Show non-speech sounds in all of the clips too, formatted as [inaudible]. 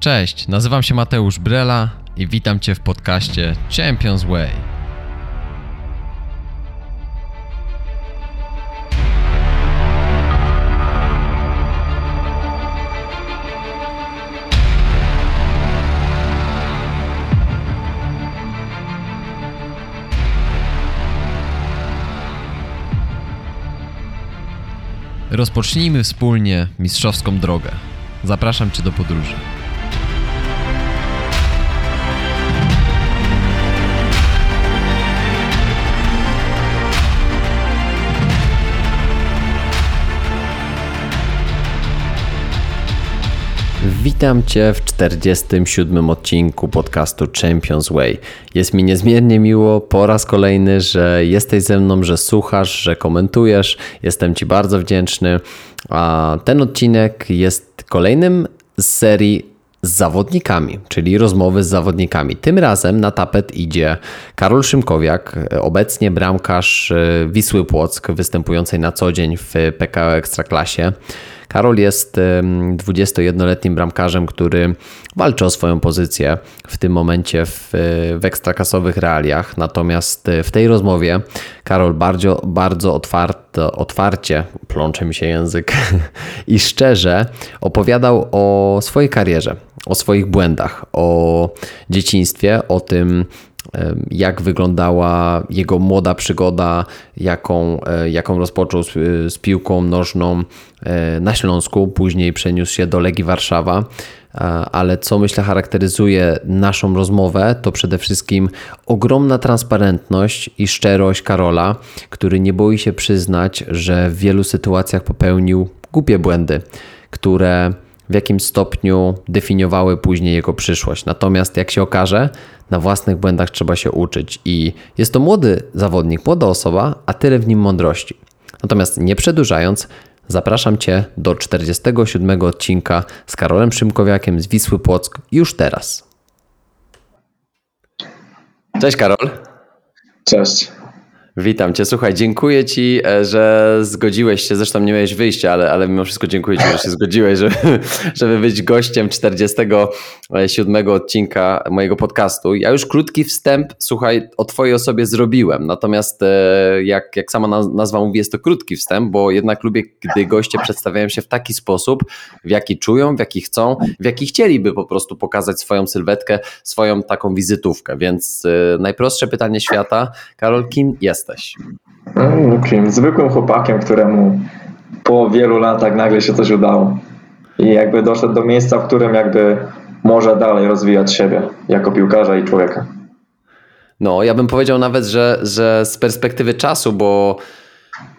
Cześć, nazywam się Mateusz Brela i witam Cię w podcaście Champions Way. Rozpocznijmy wspólnie mistrzowską drogę. Zapraszam Cię do podróży. Witam Cię w 47 odcinku podcastu Champions Way. Jest mi niezmiernie miło po raz kolejny, że jesteś ze mną, że słuchasz, że komentujesz. Jestem Ci bardzo wdzięczny. A ten odcinek jest kolejnym z serii z zawodnikami, czyli rozmowy z zawodnikami. Tym razem na tapet idzie Karol Szymkowiak, obecnie bramkarz e, Wisły Płock, występującej na co dzień w PKO Ekstraklasie. Karol jest 21-letnim bramkarzem, który walczy o swoją pozycję w tym momencie w, w ekstrakasowych realiach. Natomiast w tej rozmowie Karol bardzo, bardzo otwarto, otwarcie, plącze mi się język, [laughs] i szczerze opowiadał o swojej karierze, o swoich błędach, o dzieciństwie, o tym, jak wyglądała jego młoda przygoda, jaką, e, jaką rozpoczął z, z piłką nożną e, na Śląsku, później przeniósł się do Legii Warszawa. E, ale co myślę charakteryzuje naszą rozmowę, to przede wszystkim ogromna transparentność i szczerość Karola, który nie boi się przyznać, że w wielu sytuacjach popełnił głupie błędy, które w jakim stopniu definiowały później jego przyszłość. Natomiast jak się okaże, na własnych błędach trzeba się uczyć i jest to młody zawodnik, młoda osoba, a tyle w nim mądrości. Natomiast nie przedłużając, zapraszam Cię do 47 odcinka z Karolem Szymkowiakiem z Wisły Płock już teraz. Cześć Karol. Cześć. Witam Cię. Słuchaj, dziękuję Ci, e, że zgodziłeś się. Zresztą nie miałeś wyjścia, ale, ale mimo wszystko dziękuję Ci, że się zgodziłeś, żeby, [laughs] żeby być gościem 47 odcinka mojego podcastu. Ja już krótki wstęp, słuchaj, o Twojej osobie zrobiłem. Natomiast, e, jak, jak sama nazwa mówi, jest to krótki wstęp, bo jednak lubię, gdy goście przedstawiają się w taki sposób, w jaki czują, w jaki chcą, w jaki chcieliby po prostu pokazać swoją sylwetkę, swoją taką wizytówkę. Więc e, najprostsze pytanie świata, Karol, kim jest? Jesteś? Mm, zwykłym chłopakiem, któremu po wielu latach nagle się coś udało. I jakby doszedł do miejsca, w którym jakby może dalej rozwijać siebie jako piłkarza i człowieka. No, ja bym powiedział nawet, że, że z perspektywy czasu, bo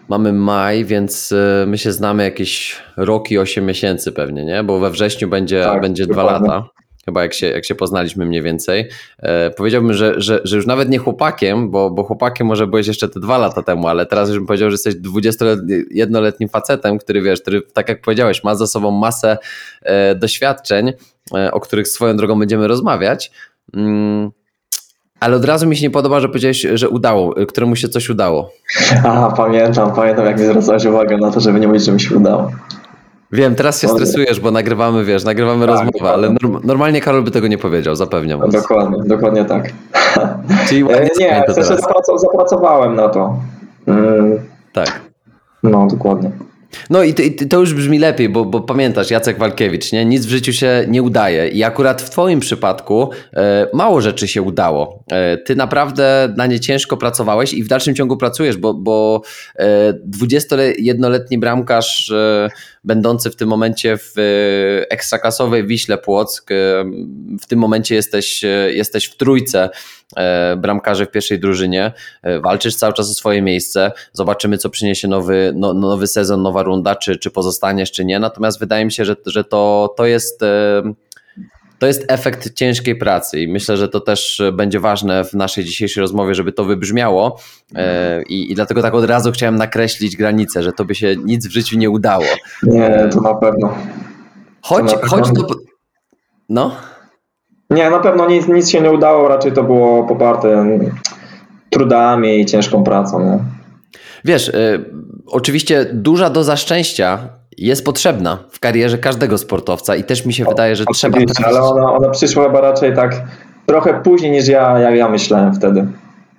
mamy maj, więc e, my się znamy jakieś rok i 8 miesięcy pewnie, nie? Bo we wrześniu będzie, tak, będzie dwa lata chyba jak się, jak się poznaliśmy mniej więcej. E, powiedziałbym, że, że, że już nawet nie chłopakiem, bo, bo chłopakiem może byłeś jeszcze te dwa lata temu, ale teraz już bym powiedział, że jesteś 21-letnim facetem, który wiesz, który tak jak powiedziałeś, ma za sobą masę e, doświadczeń, e, o których swoją drogą będziemy rozmawiać. Mm, ale od razu mi się nie podoba, że powiedziałeś, że udało, któremu się coś udało. Aha, pamiętam, pamiętam jak mi zwracałeś uwagę na to, żeby nie mówić, że mi się udało. Wiem, teraz się stresujesz, bo nagrywamy, wiesz, nagrywamy tak, rozmowę, ale normalnie Karol by tego nie powiedział, zapewniam was. Dokładnie, dokładnie tak. [laughs] Czyli ładnie Nie, w sensie zapracowałem na to. Mm. Tak. No, dokładnie. No i to, i to, już brzmi lepiej, bo, bo pamiętasz, Jacek Walkiewicz, nie? nic w życiu się nie udaje. I akurat w Twoim przypadku e, mało rzeczy się udało. E, ty naprawdę na nie ciężko pracowałeś i w dalszym ciągu pracujesz, bo, bo e, 21-letni bramkarz e, będący w tym momencie w e, ekstraklasowej Wiśle Płock, e, w tym momencie jesteś, jesteś w trójce E, bramkarzy w pierwszej drużynie. E, walczysz cały czas o swoje miejsce. Zobaczymy, co przyniesie nowy, no, nowy sezon, nowa runda, czy, czy pozostaniesz, czy nie. Natomiast wydaje mi się, że, że to, to jest. E, to jest efekt ciężkiej pracy i myślę, że to też będzie ważne w naszej dzisiejszej rozmowie, żeby to wybrzmiało. I, I, dlatego tak od razu chciałem nakreślić granicę, że to by się nic w życiu nie udało. Nie, to na pewno. Choć, to choć to. No. Nie, na pewno nic, nic się nie udało, raczej to było poparte trudami i ciężką pracą. Nie? Wiesz, y, oczywiście duża doza szczęścia jest potrzebna w karierze każdego sportowca i też mi się o, wydaje, że trzeba... Trafić... Ale ona, ona przyszła chyba raczej tak trochę później niż ja, jak ja myślałem wtedy.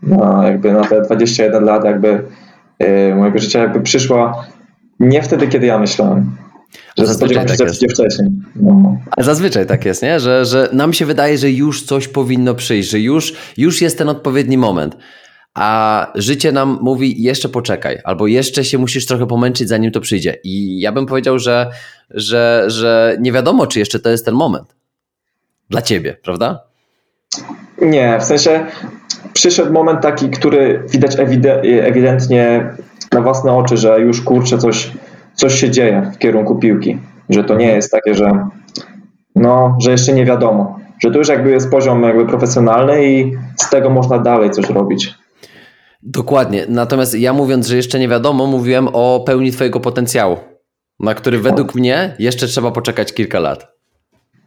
No, jakby na te 21 lat jakby yy, mojego życia jakby przyszła nie wtedy, kiedy ja myślałem. Że zazwyczaj tak jest. wcześniej. No. A zazwyczaj tak jest, nie? Że, że nam się wydaje, że już coś powinno przyjść, że już, już jest ten odpowiedni moment. A życie nam mówi, jeszcze poczekaj, albo jeszcze się musisz trochę pomęczyć, zanim to przyjdzie. I ja bym powiedział, że, że, że nie wiadomo, czy jeszcze to jest ten moment. Dla ciebie, prawda? Nie, w sensie przyszedł moment taki, który widać ewidentnie na własne oczy, że już kurczę coś, coś się dzieje w kierunku piłki. Że to nie jest takie, że no, że jeszcze nie wiadomo. Że to już jakby jest poziom jakby profesjonalny i z tego można dalej coś robić. Dokładnie. Natomiast ja mówiąc, że jeszcze nie wiadomo, mówiłem o pełni twojego potencjału, na który według mnie jeszcze trzeba poczekać kilka lat.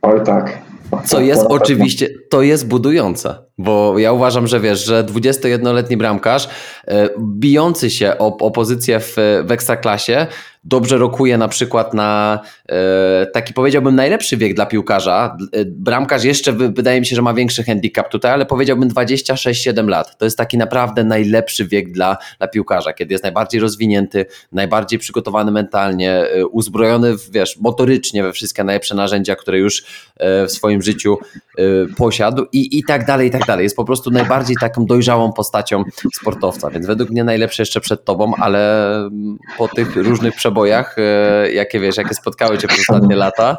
Oj tak. Co jest oczywiście, to jest budujące, bo ja uważam, że wiesz, że 21-letni bramkarz e, bijący się o, o pozycję w, w ekstraklasie dobrze rokuje na przykład na e, taki powiedziałbym najlepszy wiek dla piłkarza. E, bramkarz jeszcze wydaje mi się, że ma większy handicap tutaj, ale powiedziałbym 26-7 lat. To jest taki naprawdę najlepszy wiek dla, dla piłkarza, kiedy jest najbardziej rozwinięty, najbardziej przygotowany mentalnie, e, uzbrojony wiesz, motorycznie we wszystkie najlepsze narzędzia, które już w swoim życiu posiadł i, i tak dalej, i tak dalej. Jest po prostu najbardziej taką dojrzałą postacią sportowca, więc według mnie najlepsze jeszcze przed tobą, ale po tych różnych przebojach przebojach, e, jakie wiesz, jakie spotkały cię przez ostatnie lata,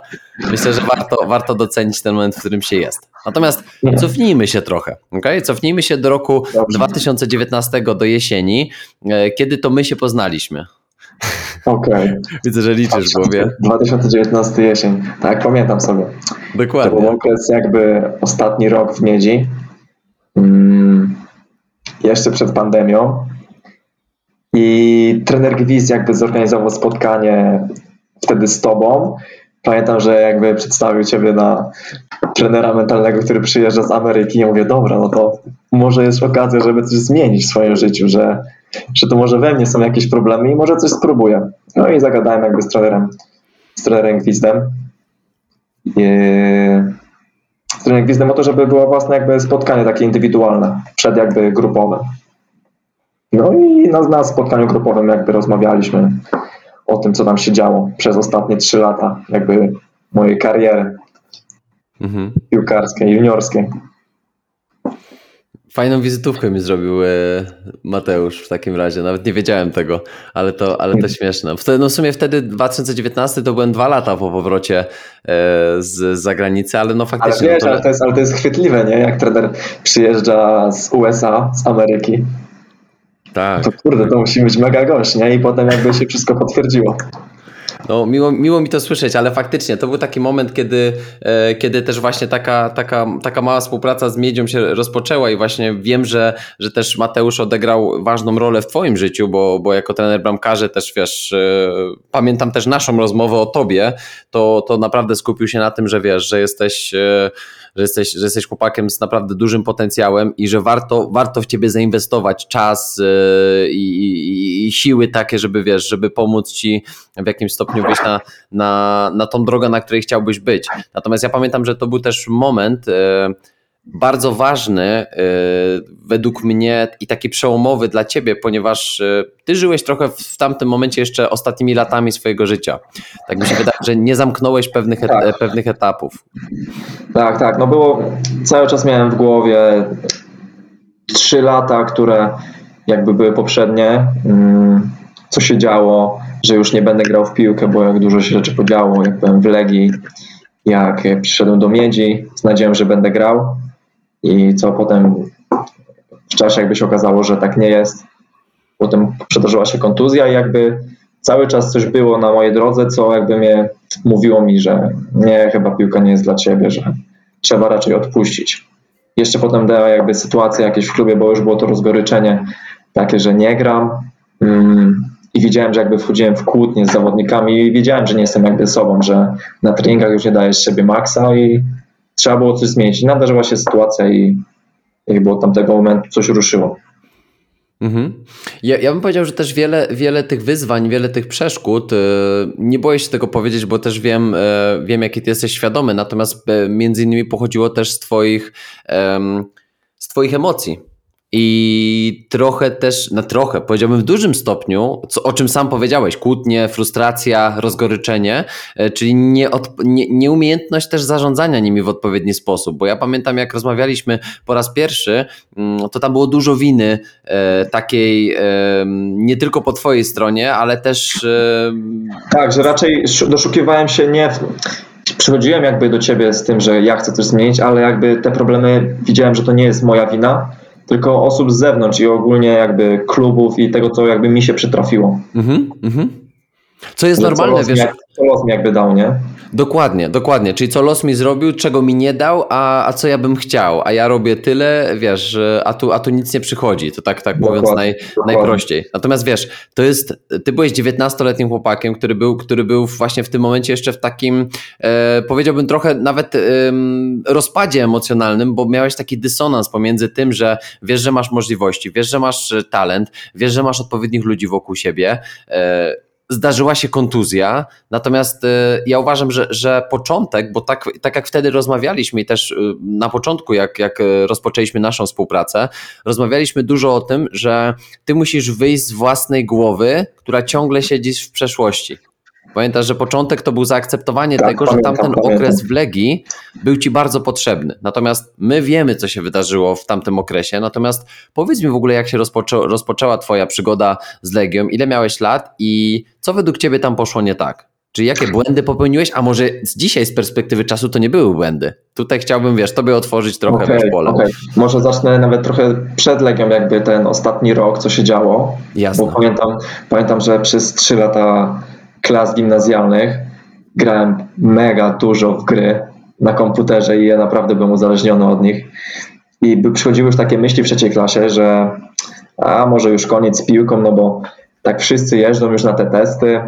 myślę, że warto, warto docenić ten moment, w którym się jest. Natomiast cofnijmy się trochę, okay? cofnijmy się do roku 2019, do jesieni, e, kiedy to my się poznaliśmy. Okej. Okay. Widzę, że liczysz w głowie. 2019 jesień, tak, pamiętam sobie. Dokładnie. To był okres jakby ostatni rok w Miedzi, hmm, jeszcze przed pandemią. I trener Gwiz jakby zorganizował spotkanie wtedy z tobą. Pamiętam, że jakby przedstawił ciebie na trenera mentalnego, który przyjeżdża z Ameryki. I mówię, dobra, no to może jest okazja, żeby coś zmienić w swoim życiu, że, że to może we mnie są jakieś problemy i może coś spróbuję. No i zagadałem jakby z trenerem, z trenerem Gwizdem. z trenerem Gwizdem o to, żeby było własne jakby spotkanie takie indywidualne, przed jakby grupowe. No i na, na spotkaniu grupowym jakby rozmawialiśmy o tym, co tam się działo przez ostatnie trzy lata jakby mojej kariery mhm. piłkarskiej, juniorskiej. Fajną wizytówkę mi zrobił e, Mateusz w takim razie. Nawet nie wiedziałem tego, ale to, ale to śmieszne. Wtedy, no w sumie wtedy 2019 to byłem dwa lata po powrocie e, z zagranicy, ale no faktycznie. Ale wiesz, no to... ale, to jest, ale to jest chwytliwe, nie? Jak trener przyjeżdża z USA, z Ameryki tak. To kurde, to musi być mega gość, nie? I potem jakby się wszystko potwierdziło. No, miło, miło mi to słyszeć, ale faktycznie to był taki moment, kiedy, e, kiedy też właśnie taka, taka, taka mała współpraca z Miedzią się rozpoczęła i właśnie wiem, że, że też Mateusz odegrał ważną rolę w Twoim życiu, bo, bo jako trener bramkarzy też wiesz, e, pamiętam też naszą rozmowę o Tobie, to, to naprawdę skupił się na tym, że wiesz, że jesteś e, że jesteś, że jesteś chłopakiem z naprawdę dużym potencjałem i że warto, warto w ciebie zainwestować czas i, i, i siły takie, żeby wiesz, żeby pomóc ci w jakimś stopniu wyjść na, na, na tą drogę, na której chciałbyś być. Natomiast ja pamiętam, że to był też moment, yy, bardzo ważny y, według mnie i taki przełomowy dla ciebie, ponieważ y, ty żyłeś trochę w tamtym momencie jeszcze ostatnimi latami swojego życia. Tak mi się wydaje, że nie zamknąłeś pewnych, tak. pewnych etapów. Tak, tak. No było, cały czas miałem w głowie trzy lata, które jakby były poprzednie, mm, co się działo, że już nie będę grał w piłkę, bo jak dużo się rzeczy podziało, jak byłem w Legii, jak przyszedłem do Miedzi z nadzieją, że będę grał i co potem w czasie jakby się okazało, że tak nie jest. Potem przydarzyła się kontuzja i jakby cały czas coś było na mojej drodze, co jakby mnie mówiło mi, że nie, chyba piłka nie jest dla ciebie, że trzeba raczej odpuścić. Jeszcze potem była jakby sytuacja jakieś w klubie, bo już było to rozgoryczenie takie, że nie gram mm, i widziałem, że jakby wchodziłem w kłótnie z zawodnikami i wiedziałem, że nie jestem jakby sobą, że na treningach już nie daję z siebie maksa i trzeba było coś zmienić. Nadarzyła się sytuacja i, i było tamtego momentu coś ruszyło. Mhm. Ja, ja bym powiedział, że też wiele, wiele tych wyzwań, wiele tych przeszkód, yy, nie boję się tego powiedzieć, bo też wiem, yy, wiem jaki ty jesteś świadomy, natomiast yy, między innymi pochodziło też z twoich, z twoich emocji i trochę też, na trochę, powiedziałbym w dużym stopniu, co, o czym sam powiedziałeś, kłótnie, frustracja, rozgoryczenie, e, czyli nie nie, nieumiejętność też zarządzania nimi w odpowiedni sposób, bo ja pamiętam jak rozmawialiśmy po raz pierwszy, mm, to tam było dużo winy e, takiej e, nie tylko po twojej stronie, ale też... Tak, że raczej doszukiwałem się nie... W przychodziłem jakby do ciebie z tym, że ja chcę coś zmienić, ale jakby te problemy widziałem, że to nie jest moja wina, tylko osób z zewnątrz i ogólnie jakby klubów i tego, co jakby mi się przytrafiło. Mhm, mhm. Co jest normalne, co wiesz. Jak, co los mi jakby dał, nie? Dokładnie, dokładnie. Czyli co los mi zrobił, czego mi nie dał, a, a co ja bym chciał. A ja robię tyle, wiesz, a tu, a tu nic nie przychodzi. To tak, tak mówiąc naj, najprościej. Natomiast wiesz, to jest, ty byłeś 19-letnim chłopakiem, który był, który był właśnie w tym momencie jeszcze w takim, e, powiedziałbym trochę nawet e, rozpadzie emocjonalnym, bo miałeś taki dysonans pomiędzy tym, że wiesz, że masz możliwości, wiesz, że masz talent, wiesz, że masz odpowiednich ludzi wokół siebie. E, zdarzyła się kontuzja, natomiast y, ja uważam, że, że początek, bo tak, tak jak wtedy rozmawialiśmy i też y, na początku, jak, jak y, rozpoczęliśmy naszą współpracę, rozmawialiśmy dużo o tym, że ty musisz wyjść z własnej głowy, która ciągle siedzi w przeszłości. Pamiętasz, że początek to był zaakceptowanie tak, tego, pamiętam, że tamten pamiętam. okres w Legii był ci bardzo potrzebny. Natomiast my wiemy, co się wydarzyło w tamtym okresie. Natomiast powiedz mi w ogóle, jak się rozpoczę, rozpoczęła Twoja przygoda z Legią, ile miałeś lat i co według Ciebie tam poszło nie tak? Czy jakie błędy popełniłeś, a może z dzisiaj z perspektywy czasu to nie były błędy? Tutaj chciałbym, wiesz, tobie otworzyć trochę okay, pole. Okay. Może zacznę nawet trochę przed Legią, jakby ten ostatni rok, co się działo. Jasne. Bo pamiętam, pamiętam że przez trzy lata klas gimnazjalnych grałem mega dużo w gry na komputerze i ja naprawdę byłem uzależniony od nich. I by przychodziły już takie myśli w trzeciej klasie, że a może już koniec z piłką, no bo tak wszyscy jeżdżą już na te testy,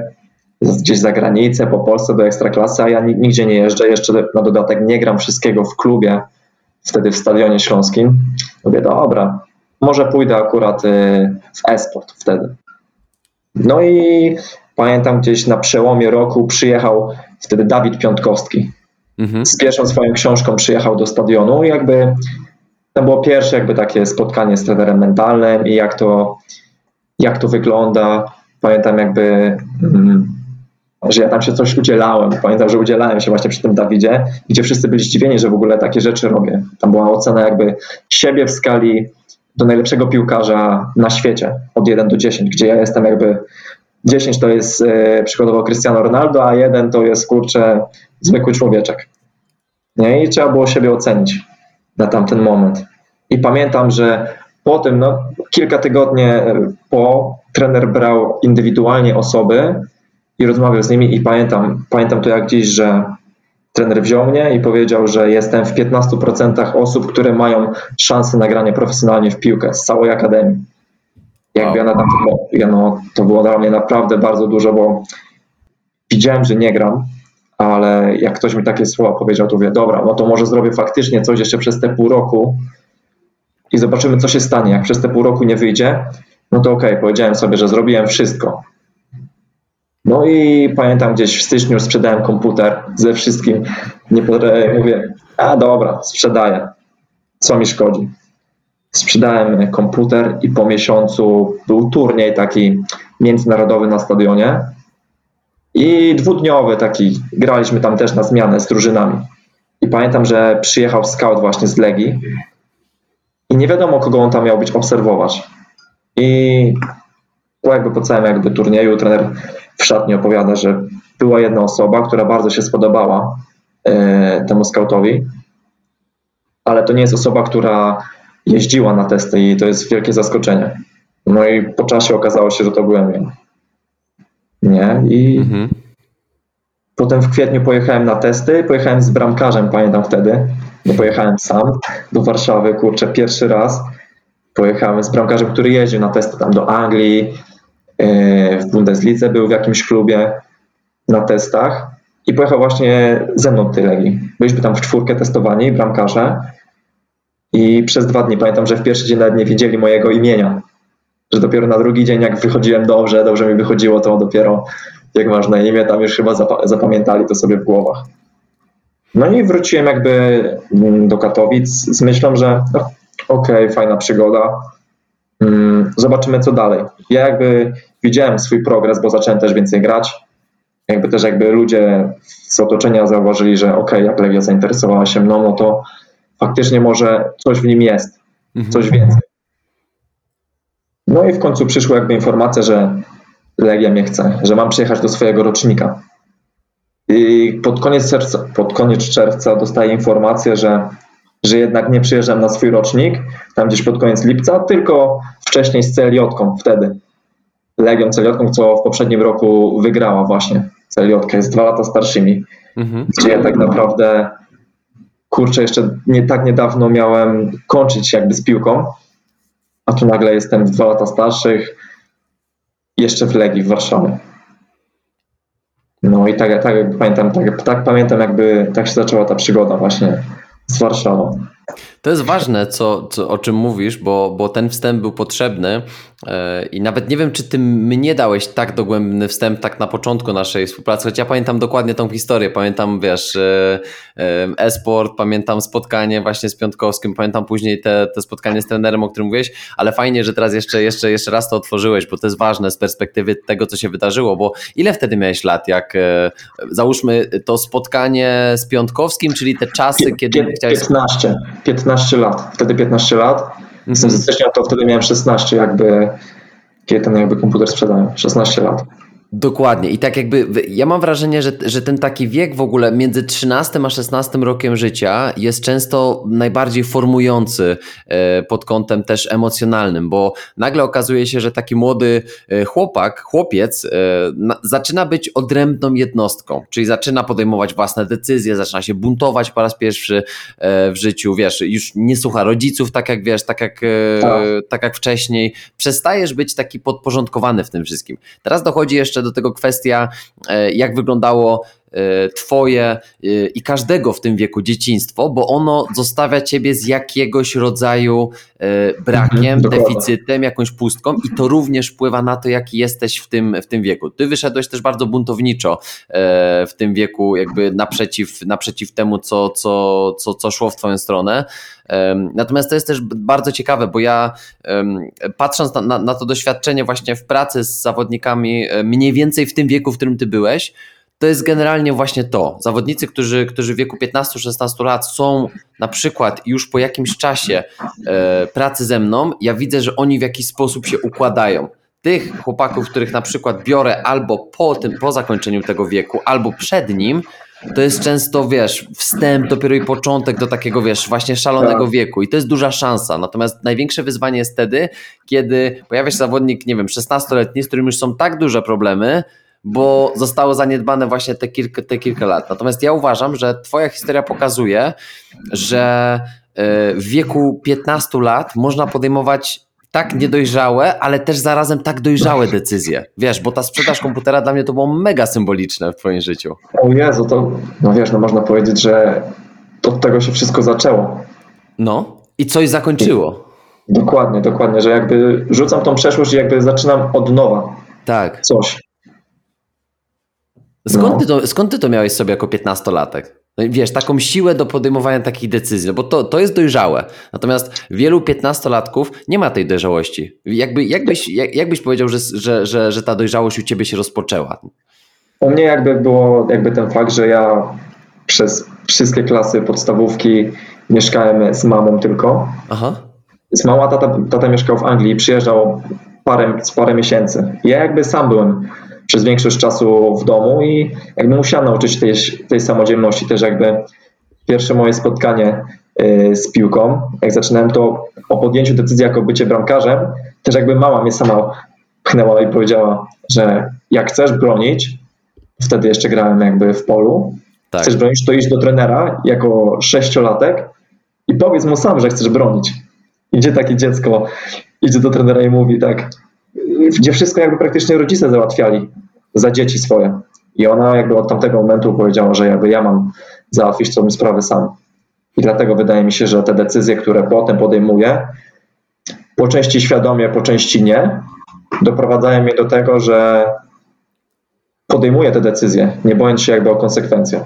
gdzieś za granicę, po Polsce do ekstraklasy, a ja nigdzie nie jeżdżę, jeszcze na dodatek nie gram wszystkiego w klubie, wtedy w Stadionie Śląskim. Mówię, dobra, może pójdę akurat y, w e-sport wtedy. No i Pamiętam gdzieś na przełomie roku przyjechał wtedy Dawid Piątkowski. Mhm. Z pierwszą swoją książką przyjechał do stadionu i jakby to było pierwsze jakby takie spotkanie z trenerem mentalnym i jak to, jak to wygląda. Pamiętam jakby, mm, że ja tam się coś udzielałem. Pamiętam, że udzielałem się właśnie przy tym Dawidzie, gdzie wszyscy byli zdziwieni, że w ogóle takie rzeczy robię. Tam była ocena jakby siebie w skali do najlepszego piłkarza na świecie od 1 do 10, gdzie ja jestem jakby 10 to jest e, przykładowo Cristiano Ronaldo, a jeden to jest kurczę zwykły człowieczek. Nie? I trzeba było siebie ocenić na tamten moment. I pamiętam, że po tym, no, kilka tygodni po, trener brał indywidualnie osoby i rozmawiał z nimi i pamiętam, pamiętam to jak dziś, że trener wziął mnie i powiedział, że jestem w 15% osób, które mają szansę na granie profesjonalnie w piłkę z całej akademii. Jakby wow. ja na tamtym, no, to było dla mnie naprawdę bardzo dużo, bo widziałem, że nie gram, ale jak ktoś mi takie słowa powiedział, to mówię, dobra, no to może zrobię faktycznie coś jeszcze przez te pół roku i zobaczymy, co się stanie. Jak przez te pół roku nie wyjdzie, no to okej, okay, powiedziałem sobie, że zrobiłem wszystko. No i pamiętam gdzieś w styczniu sprzedałem komputer ze wszystkim. Nie mówię, a dobra, sprzedaję. Co mi szkodzi? Sprzedałem komputer i po miesiącu był turniej taki międzynarodowy na stadionie i dwudniowy taki, graliśmy tam też na zmianę z drużynami. I pamiętam, że przyjechał scout właśnie z Legii i nie wiadomo, kogo on tam miał być obserwować. I jakby po całym jakby turnieju trener w szatni opowiada, że była jedna osoba, która bardzo się spodobała e, temu scoutowi, ale to nie jest osoba, która jeździła na testy i to jest wielkie zaskoczenie. No i po czasie okazało się, że to byłem ja. Nie? I mhm. potem w kwietniu pojechałem na testy, pojechałem z bramkarzem, pamiętam wtedy. Nie pojechałem sam do Warszawy, kurczę, pierwszy raz. Pojechałem z bramkarzem, który jeździł na testy tam do Anglii, yy, w Bundeslidze był w jakimś klubie na testach i pojechał właśnie ze mną do tej Legii. Byliśmy tam w czwórkę testowani, bramkarze i przez dwa dni pamiętam, że w pierwszy dzień nawet nie wiedzieli mojego imienia. że dopiero na drugi dzień, jak wychodziłem dobrze, dobrze mi wychodziło, to dopiero jak masz na imię, tam już chyba zapamiętali to sobie w głowach. No i wróciłem jakby mm, do Katowic z myślą, że no, okej, okay, fajna przygoda, mm, zobaczymy co dalej. Ja jakby widziałem swój progres, bo zacząłem też więcej grać. Jakby też jakby ludzie z otoczenia zauważyli, że okej, okay, jak Legia zainteresowała się mną, no to faktycznie może coś w nim jest, mhm. coś więcej. No i w końcu przyszła jakby informacja, że Legia mnie chce, że mam przyjechać do swojego rocznika. I pod koniec czerwca, pod koniec czerwca dostaję informację, że, że jednak nie przyjeżdżam na swój rocznik, tam gdzieś pod koniec lipca, tylko wcześniej z Celiotką wtedy. Legią Celiotką, co w poprzednim roku wygrała właśnie. Celiotka jest dwa lata starszymi, mhm. gdzie ja tak naprawdę kurczę, jeszcze nie tak niedawno miałem kończyć jakby z piłką, a tu nagle jestem dwa lata starszych, jeszcze w Legii w Warszawie. No i tak, tak pamiętam, tak, tak pamiętam jakby tak się zaczęła ta przygoda właśnie z Warszawą. To jest ważne, co, co, o czym mówisz, bo, bo ten wstęp był potrzebny e, i nawet nie wiem, czy ty mnie dałeś tak dogłębny wstęp tak na początku naszej współpracy, choć ja pamiętam dokładnie tą historię, pamiętam, wiesz, e, e, e-sport, pamiętam spotkanie właśnie z Piątkowskim, pamiętam później te, te spotkanie z trenerem, o którym mówiłeś, ale fajnie, że teraz jeszcze, jeszcze, jeszcze raz to otworzyłeś, bo to jest ważne z perspektywy tego, co się wydarzyło, bo ile wtedy miałeś lat, jak załóżmy to spotkanie z Piątkowskim, czyli te czasy, kiedy chciałeś... 15, 15 15 lat, wtedy 15 lat. Jestem ze stycznia, to wtedy miałem 16 jakby, kiedy ten jakby komputer sprzedałem, 16 lat. Dokładnie. I tak jakby ja mam wrażenie, że, że ten taki wiek w ogóle między 13 a 16 rokiem życia jest często najbardziej formujący e, pod kątem też emocjonalnym, bo nagle okazuje się, że taki młody e, chłopak, chłopiec e, zaczyna być odrębną jednostką, czyli zaczyna podejmować własne decyzje, zaczyna się buntować po raz pierwszy w życiu, wiesz, już nie słucha rodziców tak jak wiesz, tak jak, tak. tak jak wcześniej. Przestajesz być taki podporządkowany w tym wszystkim. Teraz dochodzi jeszcze do tego kwestia, e, jak wyglądało e, Twoje e, i każdego w tym wieku dzieciństwo, bo ono zostawia Ciebie z jakiegoś rodzaju brakiem, mhm, deficytem, jakąś pustką i to również wpływa na to, jaki jesteś w tym, w tym wieku. Ty wyszedłeś też bardzo buntowniczo w tym wieku, jakby naprzeciw, naprzeciw temu, co, co, co, co szło w Twoją stronę. Natomiast to jest też bardzo ciekawe, bo ja patrząc na, na, na to doświadczenie właśnie w pracy z zawodnikami e, mniej więcej w tym wieku, w którym ty byłeś, to jest generalnie właśnie to. Zawodnicy, którzy, którzy w wieku 15-16 lat są na przykład już po jakimś czasie e, pracy ze mną, ja widzę, że oni w jakiś sposób się układają. Tych chłopaków, których na przykład biorę albo po tym, po zakończeniu tego wieku, albo przed nim, to jest często, wiesz, wstęp, dopiero i początek do takiego, wiesz, właśnie szalonego tak. wieku i to jest duża szansa. Natomiast największe wyzwanie jest wtedy, kiedy pojawia się zawodnik, nie wiem, 16-letni, z którym już są tak duże problemy, bo zostało zaniedbane właśnie te kilka, te kilka lat. Natomiast ja uważam, że Twoja historia pokazuje, że e, w wieku 15 lat można podejmować tak niedojrzałe, ale też zarazem tak dojrzałe decyzje. Wiesz, bo ta sprzedaż komputera dla mnie to było mega symboliczne w twoim życiu. O Jezu, to no wiesz, no można powiedzieć, że od tego się wszystko zaczęło. No i coś zakończyło. Dokładnie, dokładnie, że jakby rzucam tą przeszłość i jakby zaczynam od nowa. Tak. Coś. Skąd, no. ty, to, skąd ty to miałeś sobie jako piętnastolatek? No wiesz, taką siłę do podejmowania takich decyzji, no bo to, to jest dojrzałe. Natomiast wielu piętnastolatków nie ma tej dojrzałości. Jakby, jakbyś, jak, jakbyś powiedział, że, że, że, że ta dojrzałość u ciebie się rozpoczęła? U mnie jakby było jakby ten fakt, że ja przez wszystkie klasy podstawówki mieszkałem z mamą tylko. Aha. Z mamą, a tata, tata mieszkał w Anglii i przyjeżdżał parę, parę miesięcy. Ja jakby sam byłem przez większość czasu w domu i jakby musiałem nauczyć tej, tej samodzielności też jakby pierwsze moje spotkanie y, z piłką, jak zaczynałem to o podjęciu decyzji jako bycie bramkarzem, też jakby mama mnie sama pchnęła i powiedziała, że jak chcesz bronić, wtedy jeszcze grałem jakby w polu, tak. chcesz bronić, to idź do trenera jako sześciolatek i powiedz mu sam, że chcesz bronić. Idzie takie dziecko, idzie do trenera i mówi tak, gdzie wszystko jakby praktycznie rodzice załatwiali za dzieci swoje. I ona jakby od tamtego momentu powiedziała, że jakby ja mam załatwić tą sprawę sam. I dlatego wydaje mi się, że te decyzje, które potem podejmuję, po części świadomie, po części nie, doprowadzają mnie do tego, że podejmuję te decyzje, nie bojąc się jakby o konsekwencje.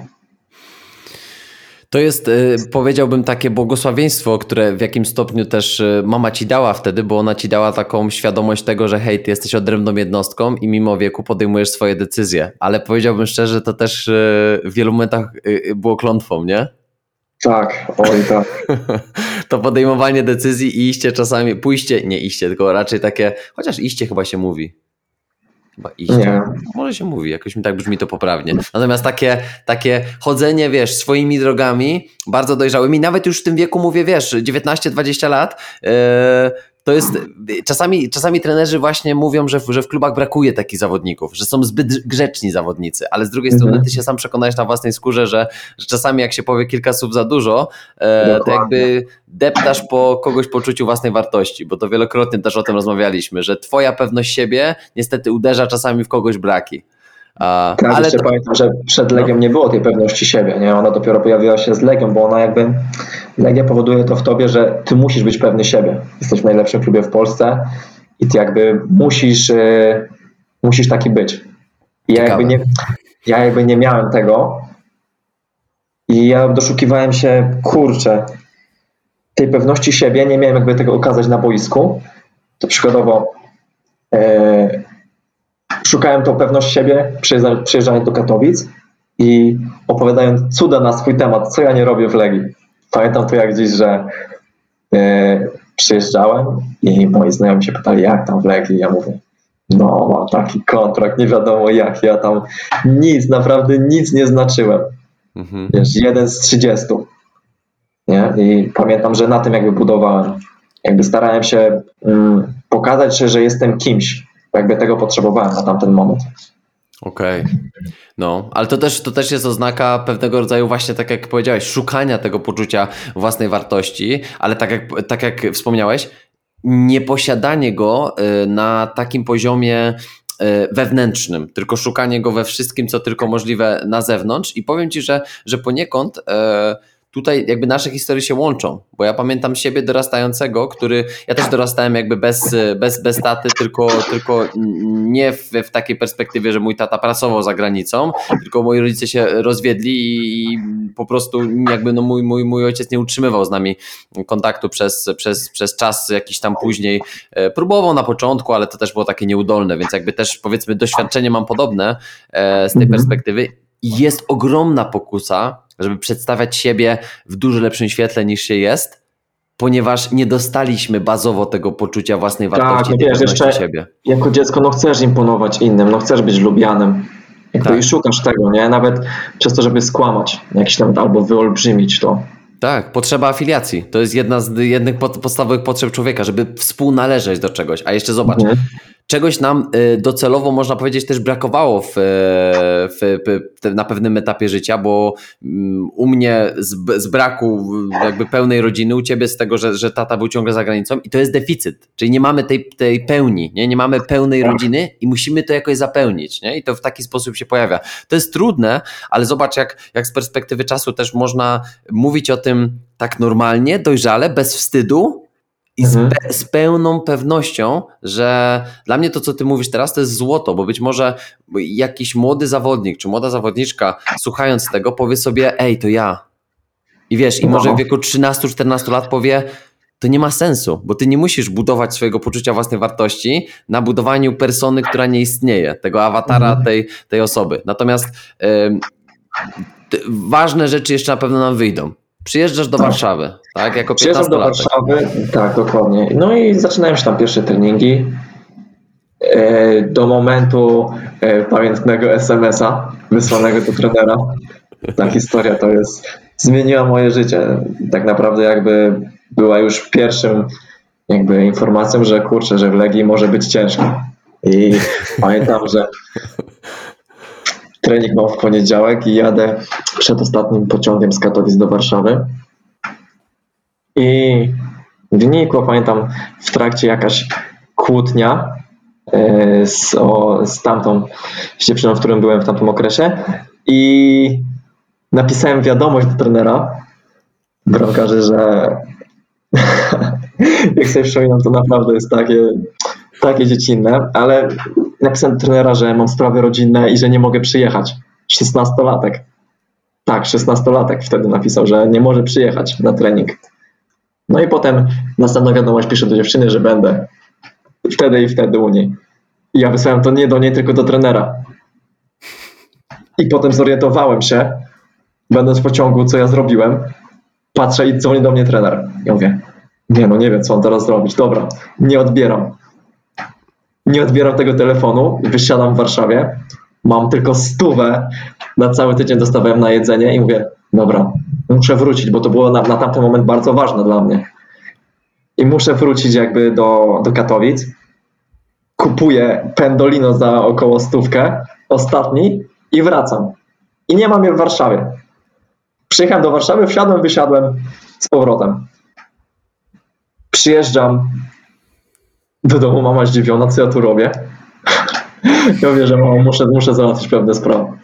To jest, y, powiedziałbym, takie błogosławieństwo, które w jakim stopniu też y, mama ci dała wtedy, bo ona ci dała taką świadomość tego, że hej, ty jesteś odrębną jednostką i mimo wieku podejmujesz swoje decyzje. Ale powiedziałbym szczerze, to też y, w wielu momentach było klątwą, nie? Tak, oj tak. [laughs] to podejmowanie decyzji i iście czasami, pójście, nie iście, tylko raczej takie, chociaż iście chyba się mówi. Chyba iście. Nie. Może się mówi, jakoś mi tak brzmi to poprawnie. Natomiast takie, takie chodzenie, wiesz, swoimi drogami, bardzo dojrzałymi, nawet już w tym wieku mówię, wiesz, 19-20 lat, yy, to jest, czasami, czasami trenerzy właśnie mówią, że w, że w klubach brakuje takich zawodników, że są zbyt grzeczni zawodnicy, ale z drugiej strony mhm. ty się sam przekonałeś na własnej skórze, że, że czasami jak się powie kilka słów za dużo, e, to jakby deptasz po kogoś poczuciu własnej wartości, bo to wielokrotnie też o tym rozmawialiśmy, że twoja pewność siebie niestety uderza czasami w kogoś braki. Tak, ale jeszcze to... pamiętam, że przed Legią no. nie było tej pewności siebie, nie? Ona dopiero pojawiła się z Legią, bo ona jakby, Legia powoduje to w tobie, że ty musisz być pewny siebie. Jesteś w najlepszym klubie w Polsce i ty jakby musisz, yy, musisz taki być. I ja jakby, nie, ja jakby nie miałem tego i ja doszukiwałem się, kurczę, tej pewności siebie, nie miałem jakby tego okazać na boisku. To przykładowo yy, szukałem tą pewność siebie, przyjeżdżając do Katowic i opowiadając cuda na swój temat, co ja nie robię w Legii. Pamiętam to jak dziś, że yy, przyjeżdżałem i moi znajomi się pytali, jak tam w Legii. Ja mówię, no mam taki kontrakt, nie wiadomo jak, ja tam nic, naprawdę nic nie znaczyłem. Mhm. Wiesz, jeden z 30. Nie? I pamiętam, że na tym jakby budowałem. Jakby starałem się mm, pokazać, że jestem kimś, jakby tego potrzebowałem na tamten moment. Okej. Okay. No, ale to też, to też jest oznaka pewnego rodzaju właśnie, tak jak powiedziałeś, szukania tego poczucia własnej wartości, ale tak jak, tak jak wspomniałeś, nieposiadanie go y, na takim poziomie y, wewnętrznym, tylko szukanie go we wszystkim, co tylko możliwe na zewnątrz i powiem Ci, że, że poniekąd yy, tutaj jakby nasze historie się łączą, bo ja pamiętam siebie dorastającego, który, ja też dorastałem jakby bez, bez, bez taty, tylko, tylko nie w, w takiej perspektywie, że mój tata pracował za granicą, tylko moi rodzice się rozwiedli i, po prostu jakby no mój, mój, mój ojciec nie utrzymywał z nami kontaktu przez, przez, przez czas jakiś tam później. E, próbował na początku, ale to też było takie nieudolne, więc jakby też powiedzmy doświadczenie mam podobne e, z tej mhm. perspektywy. Jest ogromna pokusa, żeby przedstawiać siebie w dużo lepszym świetle niż się jest, ponieważ nie dostaliśmy bazowo tego poczucia własnej tak, wartości, tak, wiesz, jeszcze siebie. Jako dziecko no chcesz imponować innym, no chcesz być lubianym. tak. I szukasz tego, nie? Nawet przez to, żeby skłamać jakiś tam, albo wyolbrzymić to. Tak, potrzeba afiliacji. To jest jedna z jednych podstawowych potrzeb człowieka, żeby współnależeć do czegoś. A jeszcze zobacz, mhm czegoś nam y, docelowo, można powiedzieć, też brakowało w, w, w, na pewnym etapie życia, bo mm, u mnie z, z, braku jakby pełnej rodziny, u ciebie z tego, że, że tata był ciągle za granicą i to jest deficyt, czyli nie mamy tej, tej pełni, nie? nie mamy pełnej rodziny i musimy to jakoś zapełnić nie? i to w taki sposób się pojawia. To jest trudne, ale zobacz jak, jak z perspektywy czasu też można mówić o tym tak normalnie, dojrzale, bez wstydu, i z, mhm. pe z, pełną pewnością, że dla mnie to, co ty mówisz teraz, to jest złoto, bo być może jakiś młody zawodnik czy młoda zawodniczka, słuchając tego, powie sobie: Ej, to ja. I wiesz, i może w no. wieku 13-14 lat powie: To nie ma sensu, bo ty nie musisz budować swojego poczucia własnej wartości na budowaniu persony, która nie istnieje, tego awatara mhm. tej, tej osoby. Natomiast ważne rzeczy jeszcze na pewno nam wyjdą. Przyjeżdżasz do tak. Warszawy, tak? Jako Przyjeżdżam do Warszawy, tak, dokładnie. No i zaczynają się tam pierwsze treningi. E, do momentu e, pamiętnego SMS-a wysłanego do trenera. Ta historia to jest, zmieniła moje życie. Tak naprawdę jakby była już pierwszym jakby informacją, że kurczę, że w Legii może być ciężko. I [laughs] pamiętam, że trening mam w poniedziałek i jadę przed ostatnim pociągiem z Katowic do Warszawy. I wynikło, pamiętam, w trakcie jakaś kłótnia e, z, o, z tamtą z dziewczyną, w którym byłem w tamtym okresie i napisałem wiadomość do trenera bramkarzy, że [laughs] jak sobie przypominam, to naprawdę jest takie, takie dziecinne, ale napisałem do trenera, że mam sprawy rodzinne i że nie mogę przyjechać. 16-latek. Tak, 16-latek wtedy napisał, że nie może przyjechać na trening. No i potem następna wiadomość pisze do dziewczyny, że będę wtedy i wtedy u niej. I ja wysłałem to nie do niej, tylko do trenera. I potem zorientowałem się, będąc w pociągu, co ja zrobiłem. Patrzę i dzwoni do mnie trener. Ja mówię, nie no, nie wiem, co on teraz zrobić. Dobra, nie odbieram. Nie odbieram tego telefonu, wysiadam w Warszawie, mam tylko stówę, na cały tydzień dostawałem na jedzenie i mówię, dobra, muszę wrócić, bo to było na, na tamten moment bardzo ważne dla mnie. I muszę wrócić jakby do, do Katowic. Kupuję pendolino za około stówkę, ostatni i wracam. I nie mam je w Warszawie. Przyjechałem do Warszawy, wsiadłem, wysiadłem z powrotem. Przyjeżdżam do domu, mama zdziwiona, co ja tu robię. [laughs] Ja mówię, że muszę, muszę załatwić pewne sprawy.